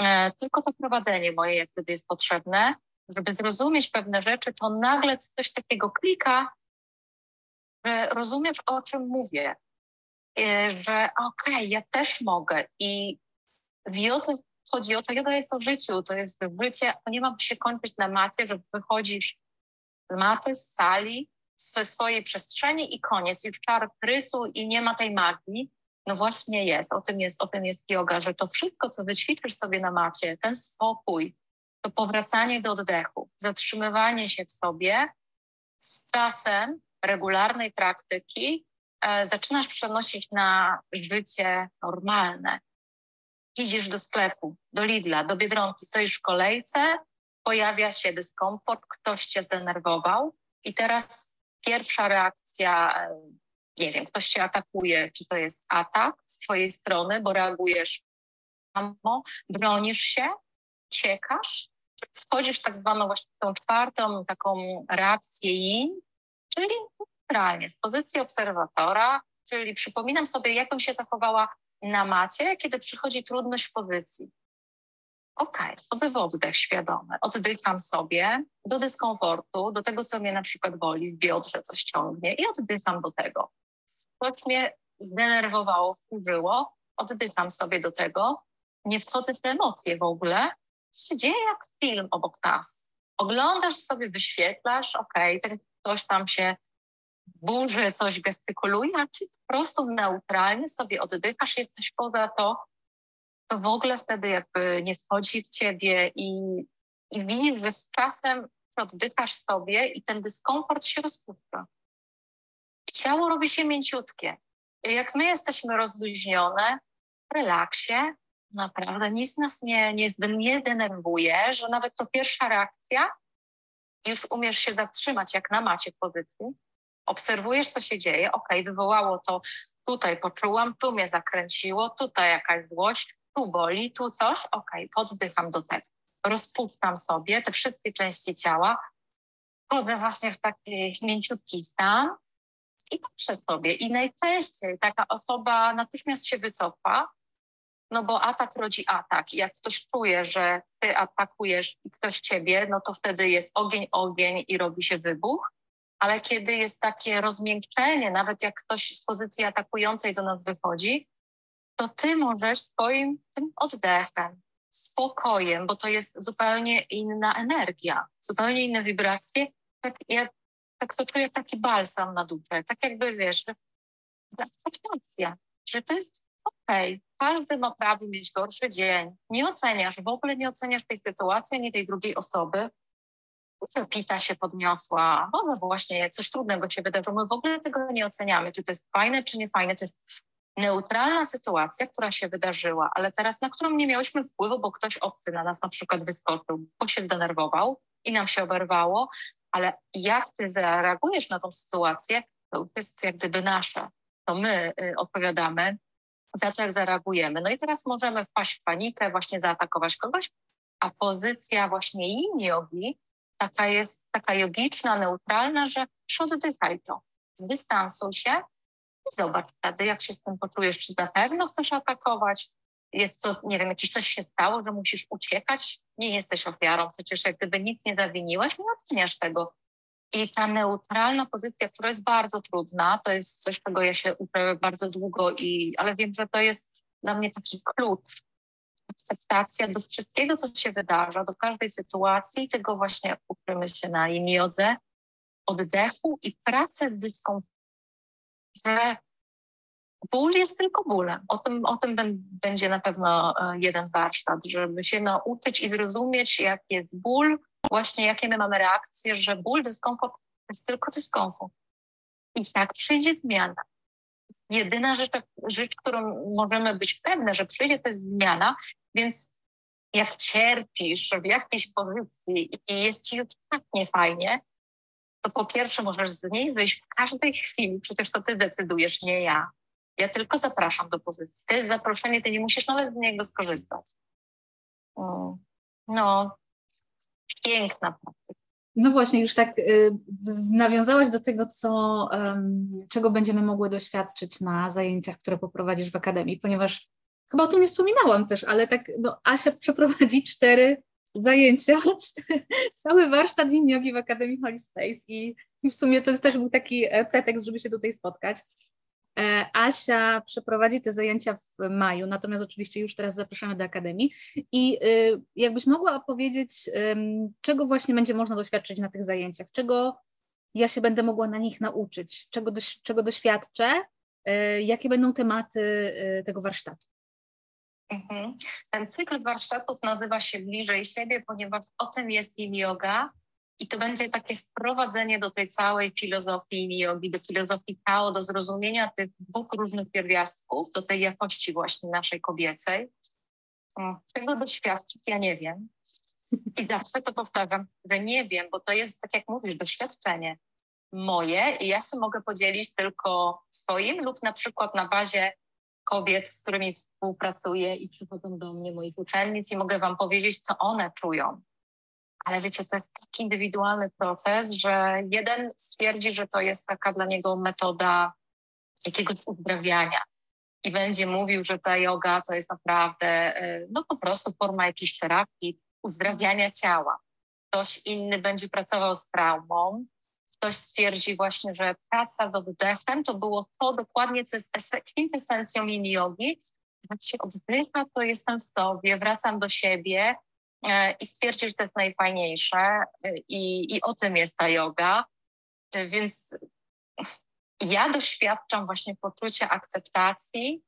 Speaker 2: e, tylko to prowadzenie moje jak gdyby jest potrzebne, żeby zrozumieć pewne rzeczy, to nagle coś takiego klika, że rozumiesz, o czym mówię, e, że okej, okay, ja też mogę. I w jodze chodzi? O to, joda jest o życiu, to jest życie, to nie ma się kończyć na macie, że wychodzisz maty, z sali, ze swojej przestrzeni i koniec, już czar prysu i nie ma tej magii. No właśnie jest, o tym jest, o tym jest yoga, że to wszystko, co wyćwiczysz sobie na macie, ten spokój, to powracanie do oddechu, zatrzymywanie się w sobie z czasem regularnej praktyki e, zaczynasz przenosić na życie normalne idziesz do sklepu, do Lidla, do Biedronki, stoisz w kolejce, pojawia się dyskomfort, ktoś cię zdenerwował i teraz pierwsza reakcja, e, nie wiem, ktoś cię atakuje, czy to jest atak z twojej strony, bo reagujesz samo, bronisz się, uciekasz, wchodzisz w tak zwaną właśnie tą czwartą taką reakcję yin, czyli realnie z pozycji obserwatora, czyli przypominam sobie, jak bym się zachowała na macie, kiedy przychodzi trudność w pozycji. Ok, wchodzę w oddech świadomy, oddycham sobie do dyskomfortu, do tego, co mnie na przykład boli, w biodrze coś ciągnie i oddycham do tego. Coś mnie zdenerwowało, wkurzyło, oddycham sobie do tego, nie wchodzę w te emocje w ogóle. To się dzieje jak film obok nas. Oglądasz sobie, wyświetlasz, okay, ten ktoś tam się burzy, coś gestykuluje, a ty po prostu neutralnie sobie oddychasz, jesteś poza to, to w ogóle wtedy jakby nie wchodzi w ciebie i, i widzisz, że z czasem oddychasz sobie i ten dyskomfort się rozpuszcza. Ciało robi się mięciutkie. Jak my jesteśmy rozluźnione, w relaksie, naprawdę nic nas nie, nie, nie denerwuje, że nawet to pierwsza reakcja, już umiesz się zatrzymać jak na macie w pozycji, obserwujesz, co się dzieje, ok, wywołało to tutaj, poczułam, tu mnie zakręciło, tutaj jakaś złość, tu boli, tu coś, ok, poddycham do tego. Rozpuszczam sobie te wszystkie części ciała, wchodzę właśnie w taki mięciutki stan i patrzę sobie. I najczęściej taka osoba natychmiast się wycofa, no bo atak rodzi atak. Jak ktoś czuje, że ty atakujesz i ktoś ciebie, no to wtedy jest ogień, ogień i robi się wybuch. Ale kiedy jest takie rozmiękczenie, nawet jak ktoś z pozycji atakującej do nas wychodzi, to ty możesz swoim tym oddechem, spokojem, bo to jest zupełnie inna energia, zupełnie inne wibracje. Tak, ja tak to czuję taki balsam na duszę, tak jakby wiesz, akceptacja, że to jest okej, okay. każdy ma prawo mieć gorszy dzień. Nie oceniasz, w ogóle nie oceniasz tej sytuacji, ani tej drugiej osoby. Pita się podniosła, no, no właśnie coś trudnego się wydarzyło. My w ogóle tego nie oceniamy, czy to jest fajne, czy nie fajne. To jest neutralna sytuacja, która się wydarzyła, ale teraz na którą nie miałyśmy wpływu, bo ktoś obcy na nas na przykład wyskoczył, bo się zdenerwował i nam się oberwało, ale jak ty zareagujesz na tą sytuację, to jest jak gdyby nasze. To my y, odpowiadamy za to, jak zareagujemy. No i teraz możemy wpaść w panikę, właśnie zaatakować kogoś, a pozycja właśnie yin jogi taka jest taka jogiczna, neutralna, że oddychaj to, zdystansuj się i zobacz wtedy, jak się z tym poczujesz, czy na pewno chcesz atakować, jest to, nie wiem, jakieś coś się stało, że musisz uciekać, nie jesteś ofiarą, przecież jak gdyby nic nie zawiniłeś, nie oceniasz tego. I ta neutralna pozycja, która jest bardzo trudna, to jest coś, czego ja się uczę bardzo długo, i, ale wiem, że to jest dla mnie taki klucz. Akceptacja do wszystkiego, co się wydarza, do każdej sytuacji, tego właśnie uczymy się na imiodze, oddechu i pracy z dyskomfortem, że ból jest tylko bólem. O tym, o tym będzie na pewno e, jeden warsztat, żeby się nauczyć i zrozumieć, jak jest ból, właśnie jakie my mamy reakcje, że ból, dyskomfort jest tylko dyskomfort. I tak przyjdzie zmiana. Jedyna rzecz, rzecz, którą możemy być pewne, że przyjdzie, to jest zmiana, więc jak cierpisz w jakiejś pozycji i jest ci tak niefajnie, to po pierwsze możesz z niej wyjść w każdej chwili, przecież to ty decydujesz, nie ja. Ja tylko zapraszam do pozycji. To jest zaproszenie, ty nie musisz nawet z niego skorzystać. No, piękna praktyka.
Speaker 1: No właśnie, już tak y, nawiązałaś do tego, co, um, czego będziemy mogły doświadczyć na zajęciach, które poprowadzisz w Akademii, ponieważ chyba o tym nie wspominałam też, ale tak no, Asia przeprowadzi cztery zajęcia, cały warsztat yin w Akademii Holy Space i, w sumie to też był taki e, pretekst, żeby się tutaj spotkać. E, Asia przeprowadzi te zajęcia w maju, natomiast oczywiście już teraz zapraszamy do Akademii. I y, jakbyś mogła opowiedzieć, czego właśnie będzie można doświadczyć na tych zajęciach, czego ja się będę mogła na nich nauczyć, czego, czego doświadczę, y, jakie będą tematy y, tego warsztatu.
Speaker 2: Mhm. Ten cykl warsztatów nazywa się Bliżej siebie, ponieważ o tym jest im yoga i to będzie takie wprowadzenie do tej całej filozofii jogi, do filozofii Tao, do zrozumienia tych dwóch różnych pierwiastków, do tej jakości właśnie naszej kobiecej. Czego doświadczyć, ja nie wiem. I zawsze to powtarzam, że nie wiem, bo to jest, tak jak mówisz, doświadczenie moje i ja się mogę podzielić tylko swoim lub na przykład na bazie kobiet, z którymi współpracuję i przychodzą do mnie moich uczennic i mogę wam powiedzieć, co one czują ale wiecie, to jest taki indywidualny proces, że jeden stwierdzi, że to jest taka dla niego metoda jakiegoś uzdrawiania i będzie mówił, że ta yoga to jest naprawdę e, no po prostu forma jakiejś terapii, uzdrawiania ciała. Ktoś inny będzie pracował z traumą, ktoś stwierdzi właśnie, że praca z oddechem to było to dokładnie, co jest kwintesencją yin yogi. Jak się oddycha, to jestem w sobie, wracam do siebie, E, i stwierdził, że to jest najfajniejsze e, i, i o tym jest ta yoga. E, więc ja doświadczam właśnie poczucia akceptacji,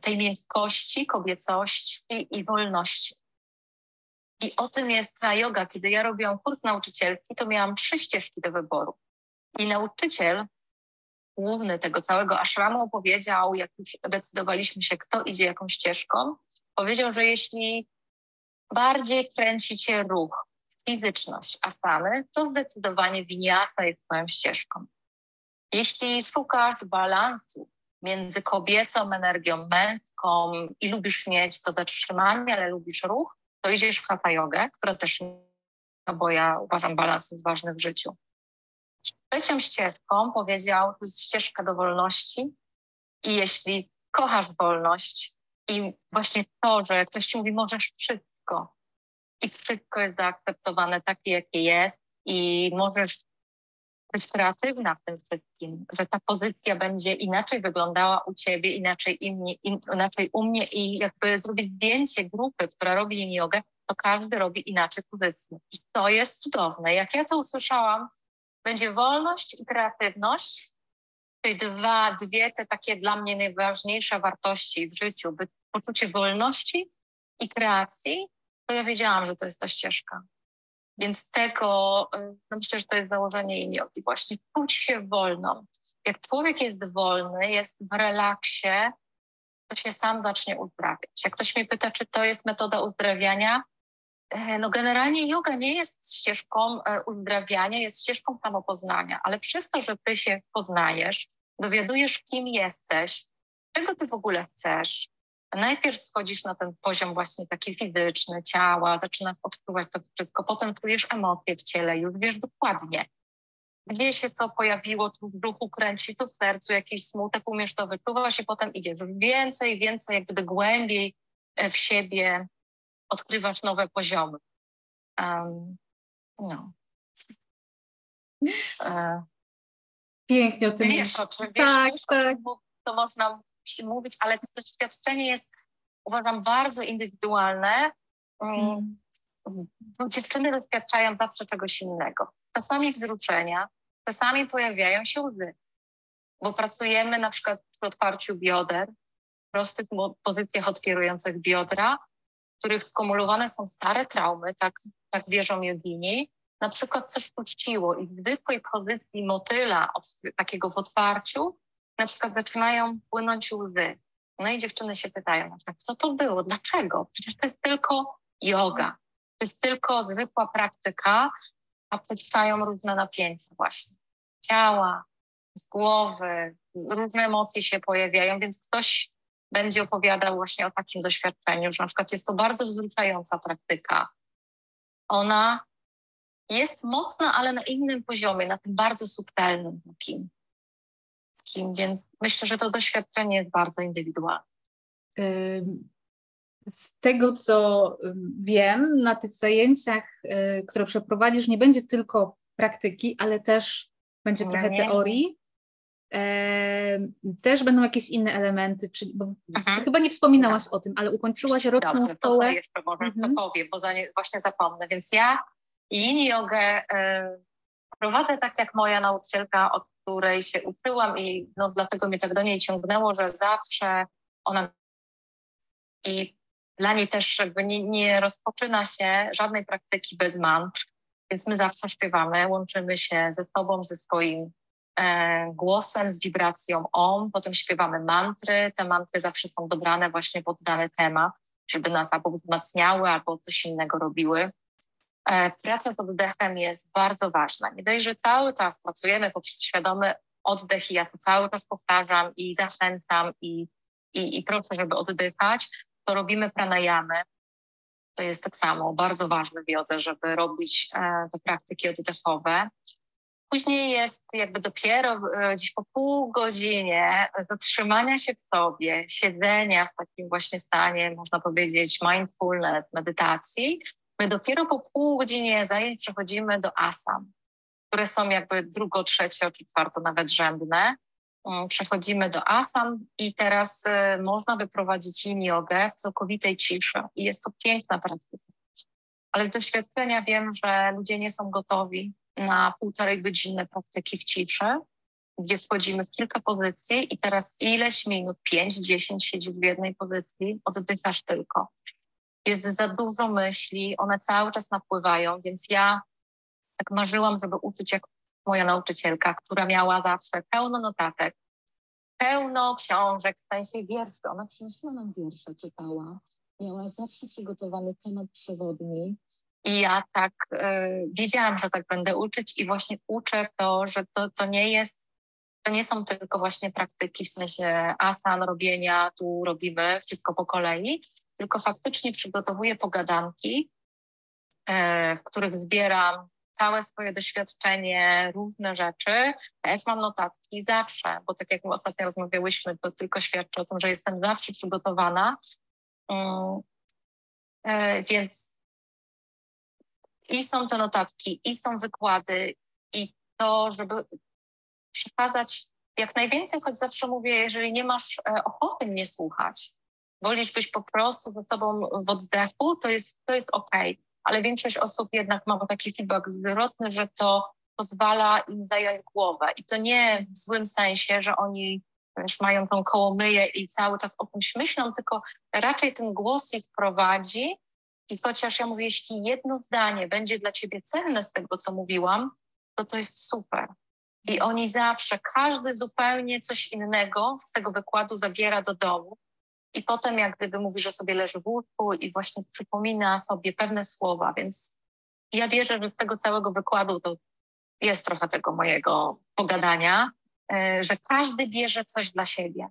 Speaker 2: tej miękkości, kobiecości i wolności. I o tym jest ta yoga. Kiedy ja robiłam kurs nauczycielki, to miałam trzy ścieżki do wyboru. I nauczyciel główny tego całego ashramu powiedział, jak już decydowaliśmy się, kto idzie jaką ścieżką, powiedział, że jeśli bardziej kręci cię ruch, fizyczność, asany, to zdecydowanie winiarka jest twoją ścieżką. Jeśli szukasz balansu między kobiecą energią, męską i lubisz mieć to zatrzymanie, ale lubisz ruch, to idziesz w hatha jogę, która też, no bo ja uważam balans jest ważny w życiu. Trzecią ścieżką powiedział, to jest ścieżka do wolności. I jeśli kochasz wolność i właśnie to, że ktoś ci mówi, możesz wszystko. I wszystko jest zaakceptowane takie, jakie jest. I możesz być kreatywna w tym wszystkim, że ta pozycja będzie inaczej wyglądała u ciebie, inaczej, inni, in, inaczej u mnie i jakby zrobić zdjęcie grupy, która robi jogę, to każdy robi inaczej pozycję. I to jest cudowne. Jak ja to usłyszałam, będzie wolność i kreatywność, czyli dwa, dwie te takie dla mnie najważniejsze wartości w życiu, poczucie wolności i kreacji, to ja wiedziałam, że to jest ta ścieżka. Więc tego, y, no myślę, że to jest założenie iniogi, właśnie czuć się wolną. Jak człowiek jest wolny, jest w relaksie, to się sam zacznie uzdrawiać. Jak ktoś mnie pyta, czy to jest metoda uzdrawiania, e, no generalnie yoga nie jest ścieżką e, uzdrawiania, jest ścieżką samopoznania, ale przez to, że ty się poznajesz, dowiadujesz, kim jesteś, czego ty w ogóle chcesz, najpierw schodzisz na ten poziom właśnie taki fizyczny, ciała, zaczynasz odczuwać to wszystko, potem czujesz emocje w ciele, już wiesz dokładnie, gdzie się co pojawiło, tu w brzuchu kręci, tu w sercu jakiś smutek, umiesz to wyczuwać i potem idziesz więcej, więcej, jak gdyby głębiej e, w siebie odkrywasz nowe poziomy. Um, no.
Speaker 1: E, Pięknie o tym
Speaker 2: Wiesz o czym, wiesz, tak, wiesz, tak. to można mówić, ale to doświadczenie jest, uważam, bardzo indywidualne. Mm. Dziewczyny doświadczają zawsze czegoś innego. Czasami wzruszenia, czasami pojawiają się łzy, bo pracujemy na przykład przy otwarciu bioder, prostych pozycjach otwierających biodra, w których skumulowane są stare traumy, tak, tak wierzą jogini. Na przykład coś puściło i w zwykłej pozycji motyla, od, takiego w otwarciu, na przykład zaczynają płynąć łzy. No i dziewczyny się pytają, co to było, dlaczego? Przecież to jest tylko yoga, to jest tylko zwykła praktyka, a powstają różne napięcia właśnie ciała, głowy, różne emocje się pojawiają, więc ktoś będzie opowiadał właśnie o takim doświadczeniu, że na przykład jest to bardzo wzruszająca praktyka. Ona jest mocna, ale na innym poziomie, na tym bardzo subtelnym takim wszystkim, więc myślę, że to doświadczenie jest bardzo indywidualne.
Speaker 1: Z tego, co wiem, na tych zajęciach, y, które przeprowadzisz, nie będzie tylko praktyki, ale też będzie trochę nie. teorii. też będą jakieś inne elementy, czyli, bo mhm. chyba nie wspominałaś o tym, ale ukończyłaś roczną
Speaker 2: Dobrze, szkołę. To jeszcze może mhm. to powiem, bo za nie, właśnie zapomnę. Więc ja yin jogę y, prowadzę tak jak moja nauczycielka od której się uczyłam i no, dlatego mnie tak do niej ciągnęło, że zawsze ona i dla niej też jakby nie, nie rozpoczyna się żadnej praktyki bez mantr, więc my zawsze śpiewamy, łączymy się ze sobą, ze swoim e, głosem, z wibracją OM, potem śpiewamy mantry, te mantry zawsze są dobrane właśnie pod dany temat, żeby nas albo wzmacniały, albo coś innego robiły. E, praca z oddechem jest bardzo ważna. Nie dość, że cały czas pracujemy poprzez świadomy oddech i ja to cały czas powtarzam i zachęcam i, i, i proszę, żeby oddychać, to robimy pranayamy. To jest tak samo bardzo ważne w jodze, żeby robić e, te praktyki oddechowe. Później jest jakby dopiero e, gdzieś po pół godzinie zatrzymania się w sobie, siedzenia w takim właśnie stanie, można powiedzieć, mindfulness, medytacji, My dopiero po pół godzinie zajęć przechodzimy do asam, które są jakby drugo, trzecie czwarto nawet rzędne. Mm, przechodzimy do asam i teraz y, można wyprowadzić yin jogę w całkowitej ciszy i jest to piękna praktyka. Ale z doświadczenia wiem, że ludzie nie są gotowi na półtorej godziny praktyki w ciszy, gdzie wchodzimy w kilka pozycji i teraz ileś minut, pięć, dziesięć siedzisz w jednej pozycji, oddychasz tylko jest za dużo myśli, one cały czas napływają, więc ja tak marzyłam, żeby uczyć jak moja nauczycielka, która miała zawsze pełno notatek, pełno książek, w sensie wierszy. Ona przynosiła nam wiersze, czytała. Miała zawsze przygotowany temat przewodni. I ja tak y, wiedziałam, że tak będę uczyć i właśnie uczę to, że to, to nie jest to nie są tylko właśnie praktyki w sensie asan robienia, tu robimy wszystko po kolei, tylko faktycznie przygotowuję pogadanki, e, w których zbieram całe swoje doświadczenie, różne rzeczy. Też mam notatki zawsze, bo tak jak ostatnio rozmawiałyśmy, to tylko świadczy o tym, że jestem zawsze przygotowana. Mm, e, więc i są te notatki, i są wykłady, i to, żeby przekazać jak najwięcej, choć zawsze mówię, jeżeli nie masz e, ochoty mnie słuchać, wolisz być po prostu ze sobą w oddechu, to jest, to jest ok. Ale większość osób jednak ma taki feedback zwrotny, że to pozwala im zająć głowę. I to nie w złym sensie, że oni już mają tą kołomyję i cały czas o czymś myślą, tylko raczej ten głos ich prowadzi. I chociaż ja mówię, jeśli jedno zdanie będzie dla ciebie cenne z tego, co mówiłam, to to jest super. I oni zawsze, każdy zupełnie coś innego z tego wykładu zabiera do domu. I potem jak gdyby mówi, że sobie leży w łóżku i właśnie przypomina sobie pewne słowa. Więc ja wierzę, że z tego całego wykładu to jest trochę tego mojego pogadania, e, że każdy bierze coś dla siebie.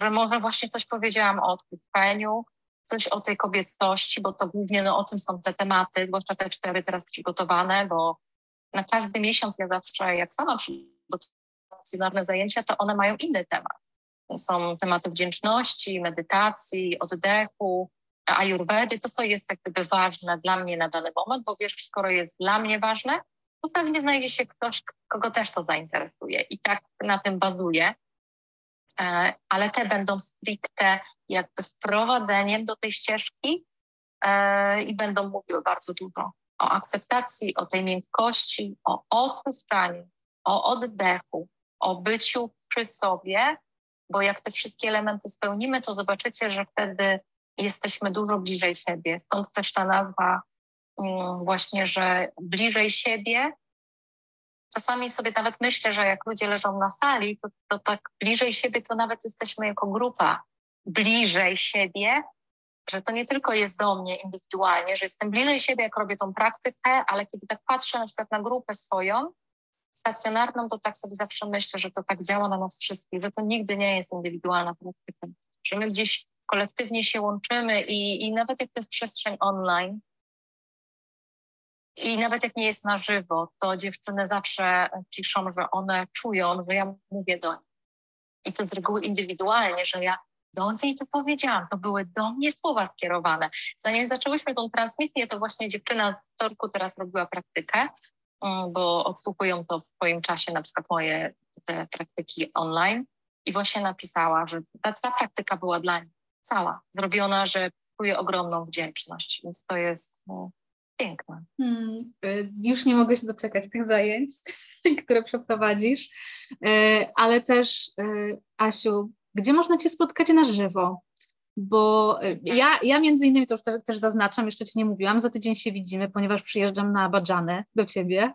Speaker 2: Że może właśnie coś powiedziałam o odpuszczeniu, coś o tej kobiecości, bo to głównie no, o tym są te tematy, zwłaszcza te cztery teraz przygotowane, bo na każdy miesiąc ja zawsze, jak sama przygotuję zajęcia, to one mają inny temat. Są tematy wdzięczności, medytacji, oddechu, ajurwedy, to co jest tak gdyby ważne dla mnie na dany moment, bo wiesz, skoro jest dla mnie ważne, to pewnie znajdzie się ktoś, kogo też to zainteresuje. I tak na tym bazuję. E, ale te będą stricte jakby wprowadzeniem do tej ścieżki e, i będą mówiły bardzo dużo o akceptacji, o tej miękkości, o odpuszczaniu, o oddechu, o byciu przy sobie, bo jak te wszystkie elementy spełnimy, to zobaczycie, że wtedy jesteśmy dużo bliżej siebie. Stąd też ta nazwa mm, właśnie, że bliżej siebie. Czasami sobie nawet myślę, że jak ludzie leżą na sali, to, to tak bliżej siebie to nawet jesteśmy jako grupa bliżej siebie, że to nie tylko jest do mnie indywidualnie, że jestem bliżej siebie, jak robię tą praktykę, ale kiedy tak patrzę na przykład na grupę swoją, stacjonarną, to tak sobie zawsze myślę, że to tak działa na nas wszystkich, że to nigdy nie jest indywidualna praktyka, że my gdzieś kolektywnie się łączymy i, i nawet jak to jest przestrzeń online, i nawet jak nie jest na żywo, to dziewczyny zawsze piszą, że one czują, że ja mówię do nich. I to z reguły indywidualnie, że ja do niej to powiedziałam, to były do mnie słowa skierowane. Zanim zaczęłyśmy tą transmisję, to właśnie dziewczyna w torku teraz robiła praktykę, bo odsłuchują to w swoim czasie, na przykład moje te praktyki online i właśnie napisała, że ta, ta praktyka była dla niej cała, zrobiona, że czuję ogromną wdzięczność, więc to jest no, piękne. Hmm,
Speaker 1: y, już nie mogę się doczekać tych zajęć, które przeprowadzisz, y, ale też y, Asiu, gdzie można Cię spotkać na żywo? Bo y, ja, ja między innymi to już też, też zaznaczam, jeszcze Ci nie mówiłam, za tydzień się widzimy, ponieważ przyjeżdżam na Badżanę do Ciebie.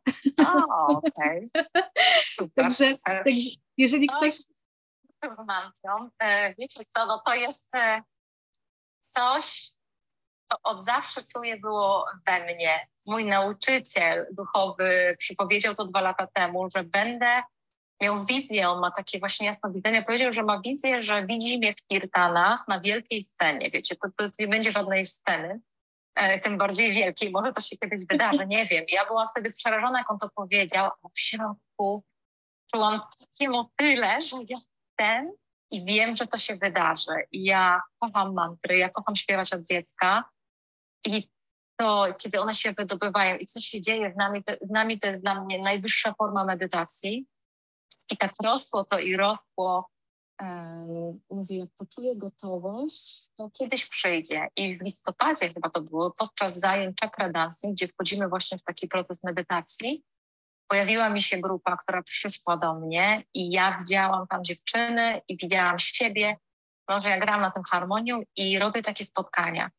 Speaker 2: O, okej. Okay. Super,
Speaker 1: także,
Speaker 2: super.
Speaker 1: także jeżeli ktoś...
Speaker 2: Z mantrą. E, wiecie co, no to jest e, coś, co od zawsze czuję było we mnie. Mój nauczyciel duchowy przypowiedział to dwa lata temu, że będę miał wizję, on ma takie właśnie jasne widzenie. Powiedział, że ma wizję, że widzi mnie w Kirtanach na wielkiej scenie. Wiecie, to, to nie będzie żadnej sceny, e, tym bardziej wielkiej. Może to się kiedyś wydarzy, nie wiem. Ja byłam wtedy przerażona, jak on to powiedział, a w środku czułam takie motyle, że jestem i wiem, że to się wydarzy. I ja kocham mantry, ja kocham śpiewać od dziecka i to, kiedy one się wydobywają i coś się dzieje z nami, to, z nami to jest dla mnie najwyższa forma medytacji i tak rosło to i rosło. Mówię, jak poczuję gotowość, to kiedyś przyjdzie. I w listopadzie chyba to było, podczas zajęć chakra dancing, gdzie wchodzimy właśnie w taki proces medytacji, pojawiła mi się grupa, która przyszła do mnie i ja widziałam tam dziewczyny i widziałam siebie. Może ja gram na tym harmonią i robię takie spotkania.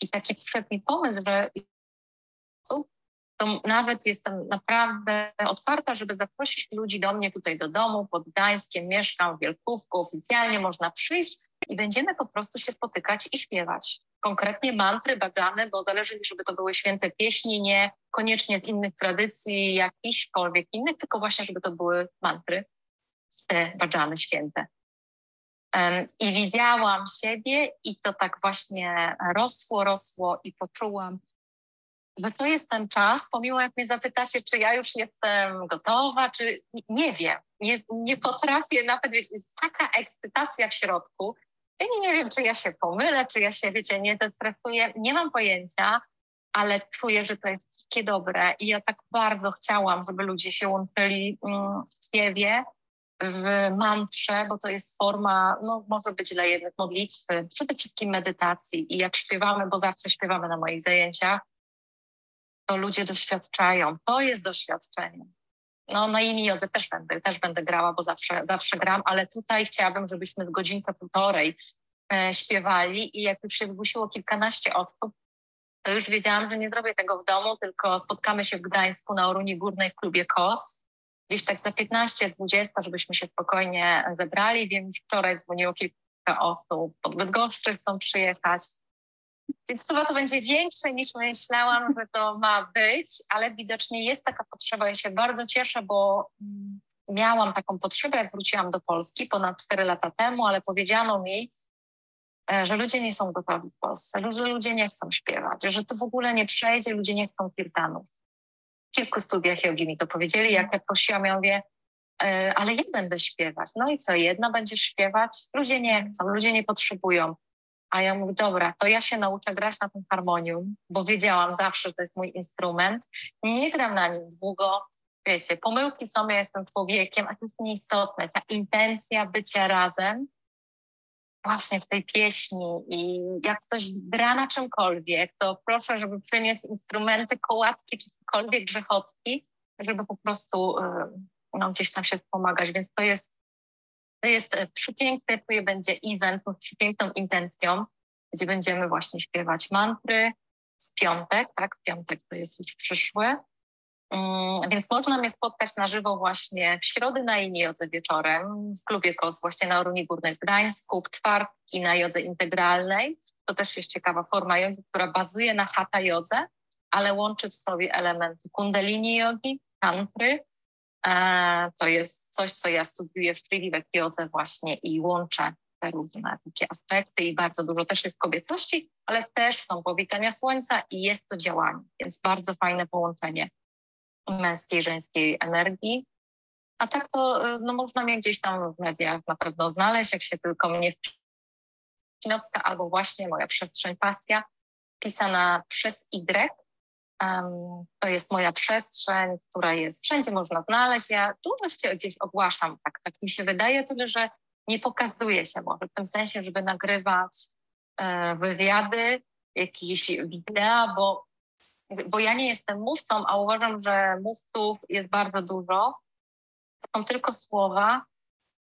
Speaker 2: I taki przyszedł mi pomysł, że to nawet jestem naprawdę otwarta, żeby zaprosić ludzi do mnie tutaj do domu pod Gdańskiem, mieszkam w Wielkówku, oficjalnie można przyjść i będziemy po prostu się spotykać i śpiewać. Konkretnie mantry, bagany, bo zależy mi, żeby to były święte pieśni, nie koniecznie z innych tradycji, jakichkolwiek innych, tylko właśnie, żeby to były mantry. te badżany święte. I widziałam siebie i to tak właśnie rosło, rosło i poczułam, że to jest ten czas, pomimo jak mnie zapytacie, czy ja już jestem gotowa, czy nie wiem, nie, nie potrafię nawet, taka ekscytacja w środku, ja nie, nie wiem, czy ja się pomylę, czy ja się, wiecie, nie zestresuję, nie mam pojęcia, ale czuję, że to jest takie dobre i ja tak bardzo chciałam, żeby ludzie się łączyli mm, w śpiewie, w mantrze, bo to jest forma, no może być dla jednych modlitwy, przede wszystkim medytacji i jak śpiewamy, bo zawsze śpiewamy na moich zajęciach, to ludzie doświadczają. To jest doświadczenie. No na innej jodze też będę, też będę grała, bo zawsze, zawsze gram, ale tutaj chciałabym, żebyśmy w godzinkę, półtorej e, śpiewali i jak już się zgłosiło kilkanaście osób, to już wiedziałam, że nie zrobię tego w domu, tylko spotkamy się w Gdańsku na Oruni Górnej w klubie KOS. Gdzieś tak za 15-20, żebyśmy się spokojnie zebrali. Wiem, wczoraj dzwoniło kilka osób, pod Bydgoszczy chcą przyjechać. Więc chyba to będzie większe niż myślałam, że to ma być, ale widocznie jest taka potrzeba. Ja się bardzo cieszę, bo mm, miałam taką potrzebę, jak wróciłam do Polski ponad 4 lata temu, ale powiedziano mi, e, że ludzie nie są gotowi w Polsce, że ludzie nie chcą śpiewać, że to w ogóle nie przejdzie, ludzie nie chcą kirtanów. W kilku studiach jogi mi to powiedzieli, jak ja prosiłam, ja mówię, e, ale ja będę śpiewać. No i co, jedna będziesz śpiewać? Ludzie nie chcą, ludzie nie potrzebują. A ja mówię, dobra, to ja się nauczę grać na tym harmonium, bo wiedziałam zawsze, że to jest mój instrument. Nie gram na nim długo, wiecie, pomyłki są, ja jestem człowiekiem, a to jest nieistotne. Ta intencja bycia razem właśnie w tej pieśni i jak ktoś gra na czymkolwiek, to proszę, żeby przynieść instrumenty, kołatki czy cokolwiek grzechotki, żeby po prostu no, gdzieś tam się wspomagać. Więc to jest to jest e, przepiękny, tu będzie event z przepiękną intencją, gdzie będziemy właśnie śpiewać mantry w piątek, tak, w piątek to jest już przyszły. Um, więc można mnie spotkać na żywo właśnie w środę na jodze wieczorem w klubie KOS właśnie na Oruni Górnej w Gdańsku, w czwartki na jodze integralnej. To też jest ciekawa forma jogi, która bazuje na hatha jodze, ale łączy w sobie elementy kundalini jogi, tantry, to jest coś, co ja studiuję w Stryli Jodze właśnie i łączę te różne takie aspekty i bardzo dużo też jest kobiecości, ale też są powitania słońca i jest to działanie, więc bardzo fajne połączenie męskiej, żeńskiej energii. A tak to no, można mnie gdzieś tam w mediach na pewno znaleźć, jak się tylko mnie Czynowska albo właśnie moja przestrzeń pasja, pisana przez Y, to jest moja przestrzeń, która jest wszędzie można znaleźć. Ja dużo się gdzieś ogłaszam, tak, tak mi się wydaje, tyle że nie pokazuje się może w tym sensie, żeby nagrywać e, wywiady, jakieś wideo, bo, bo ja nie jestem mówcą, a uważam, że mówców jest bardzo dużo. Są tylko słowa,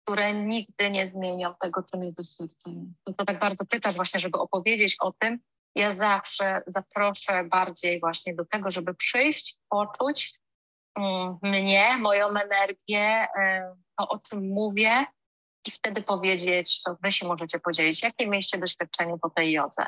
Speaker 2: które nigdy nie zmienią tego, czym jest doświadczenie. To, to tak bardzo pytasz właśnie, żeby opowiedzieć o tym, ja zawsze zaproszę bardziej właśnie do tego, żeby przyjść, poczuć um, mnie, moją energię, um, to o czym mówię i wtedy powiedzieć, to wy się możecie podzielić, jakie mieliście doświadczenie po tej jodze.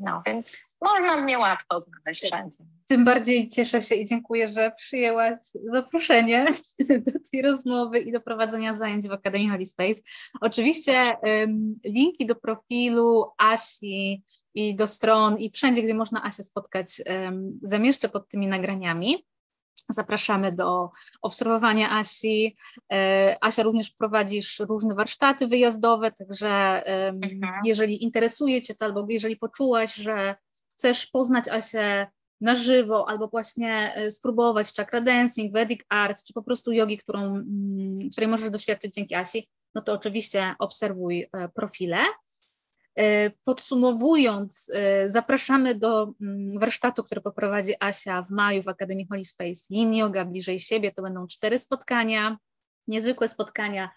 Speaker 2: No, więc można mnie łatwo znaleźć wszędzie.
Speaker 1: Tym bardziej cieszę się i dziękuję, że przyjęłaś zaproszenie do tej rozmowy i do prowadzenia zajęć w Akademii Holy Space. Oczywiście um, linki do profilu Asi i do stron i wszędzie, gdzie można Asię spotkać, um, zamieszczę pod tymi nagraniami. Zapraszamy do obserwowania Asi. E, Asia również prowadzisz różne warsztaty wyjazdowe, także mhm. jeżeli interesuje Cię to, albo jeżeli poczułaś, że chcesz poznać Asię na żywo, albo właśnie e, spróbować chakra dancing, Vedic arts, czy po prostu jogi, którą, mm, której możesz doświadczyć dzięki Asi, no to oczywiście obserwuj e, profile. E, podsumowując, e, zapraszamy do mm, warsztatu, który poprowadzi Asia w maju w Akademii Holy Space Yin Yoga bliżej siebie. To będą cztery spotkania, niezwykłe spotkania.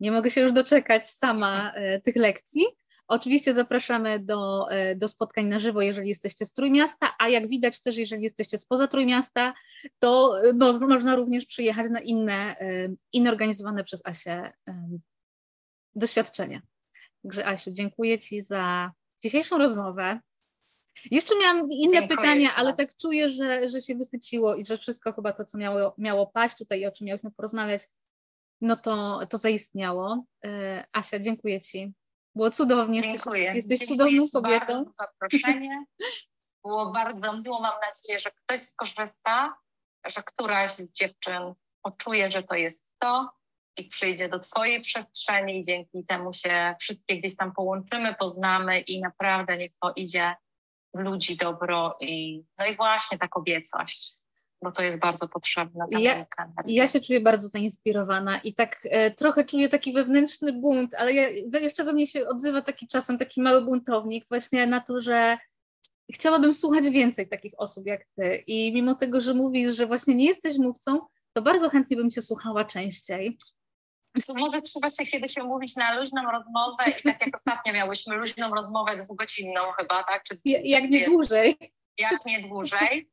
Speaker 1: Nie mogę się już doczekać sama e, tych lekcji. Oczywiście zapraszamy do, do spotkań na żywo, jeżeli jesteście z Trójmiasta, a jak widać też, jeżeli jesteście spoza Trójmiasta, to no, można również przyjechać na inne, inne organizowane przez Asię doświadczenia. Także Asiu, dziękuję Ci za dzisiejszą rozmowę. Jeszcze miałam inne
Speaker 2: Dziękuję
Speaker 1: pytania, ale tak czuję, że, że się wysyciło i że wszystko chyba to, co miało, miało paść tutaj i o czym miałyśmy porozmawiać, no to, to zaistniało. E, Asia, dziękuję Ci. Było cudownie.
Speaker 2: Dziękuję.
Speaker 1: Jesteś, cudowną kobietą.
Speaker 2: bardzo za zaproszenie. Było bardzo miło. Mam nadzieję, że ktoś skorzysta, że któraś z dziewczyn poczuje, że to jest to i przyjdzie do Twojej przestrzeni i dzięki temu się wszystkie gdzieś tam połączymy, poznamy i naprawdę niech to idzie w ludzi dobro i no i właśnie ta kobiecość, bo to jest bardzo potrzebne.
Speaker 1: Ja- ja się czuję bardzo zainspirowana i tak e, trochę czuję taki wewnętrzny bunt, ale ja, jeszcze we mnie się odzywa taki czasem taki mały buntownik właśnie na to, że chciałabym słuchać więcej takich osób jak ty i mimo tego, że mówisz, że właśnie nie jesteś mówcą, to bardzo chętnie bym cię słuchała częściej.
Speaker 2: Może trzeba się kiedyś umówić na luźną rozmowę i tak jak ostatnio miałyśmy luźną rozmowę dwugodzinną chyba, tak? Czy
Speaker 1: Ja- Jak nie dłużej.
Speaker 2: jak nie dłużej.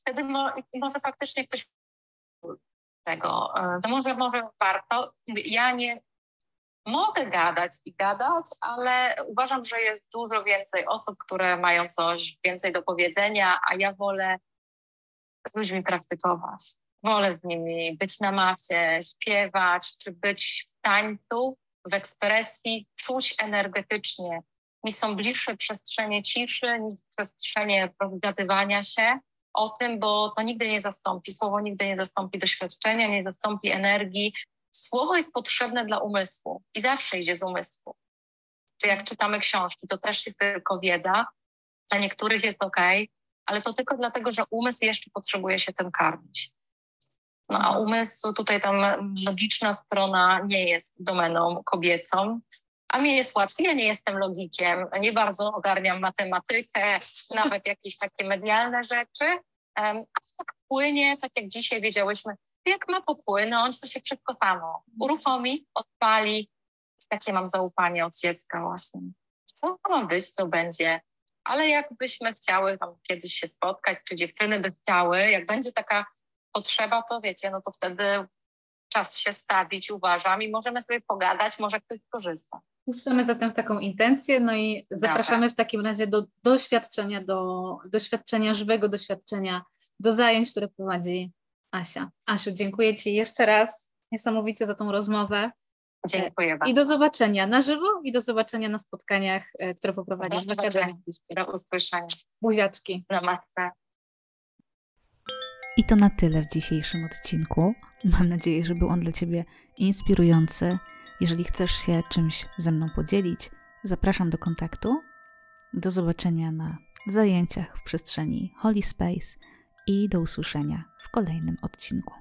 Speaker 2: Wtedy mo, może faktycznie ktoś tego, e, to może, może warto. Ja nie mogę gadać i gadać, ale uważam, że jest dużo więcej osób, które mają coś więcej do powiedzenia, a ja wolę z ludźmi praktykować. Wolę z nimi być na macie, śpiewać, być w tańcu, w ekspresji, czuć energetycznie. Mi są bliższe przestrzenie ciszy niż przestrzenie rozgadywania się o tym, bo to nigdy nie zastąpi. Słowo nigdy nie zastąpi doświadczenia, nie zastąpi energii. Słowo jest potrzebne dla umysłu i zawsze idzie z umysłu. Czy jak czytamy książki, to też jest tylko wiedza. Dla niektórych jest ok, ale to tylko dlatego, że umysł jeszcze potrzebuje się tym karmić. No a umysł, tutaj tam logiczna strona nie jest domeną kobiecą, a mnie jest łatwiej, ja nie jestem logikiem, nie bardzo ogarniam matematykę, nawet jakieś takie medialne rzeczy. A tak płynie, tak jak dzisiaj wiedziałyśmy, jak ma popłynąć, to się wszystko samo uruchomi, odpali. Takie mam zaufanie od dziecka właśnie. Co ma być, to będzie. Ale jakbyśmy chciały tam kiedyś się spotkać, czy dziewczyny by chciały, jak będzie taka potrzeba, to wiecie, no to wtedy czas się stawić, uważam, i możemy sobie pogadać, może ktoś korzysta.
Speaker 1: Puszczamy zatem w taką intencję, no i zapraszamy w takim razie do doświadczenia, do doświadczenia, żywego doświadczenia, do zajęć, które prowadzi Asia. Asiu, dziękuję Ci jeszcze raz niesamowicie za tą rozmowę
Speaker 2: Dziękuję
Speaker 1: i
Speaker 2: bardzo.
Speaker 1: do zobaczenia na żywo i do zobaczenia na spotkaniach, e, które poprowadzisz w Akademii.
Speaker 2: Do usłyszenia.
Speaker 1: Buziaczki.
Speaker 2: Na matce.
Speaker 3: I to na tyle w dzisiejszym odcinku. Mam nadzieję, że był on dla Ciebie inspirujący. Jeżeli chcesz się czymś ze mną podzielić, zapraszam do kontaktu. Do zobaczenia na zajęciach w przestrzeni Holy Space i do usłyszenia w kolejnym odcinku.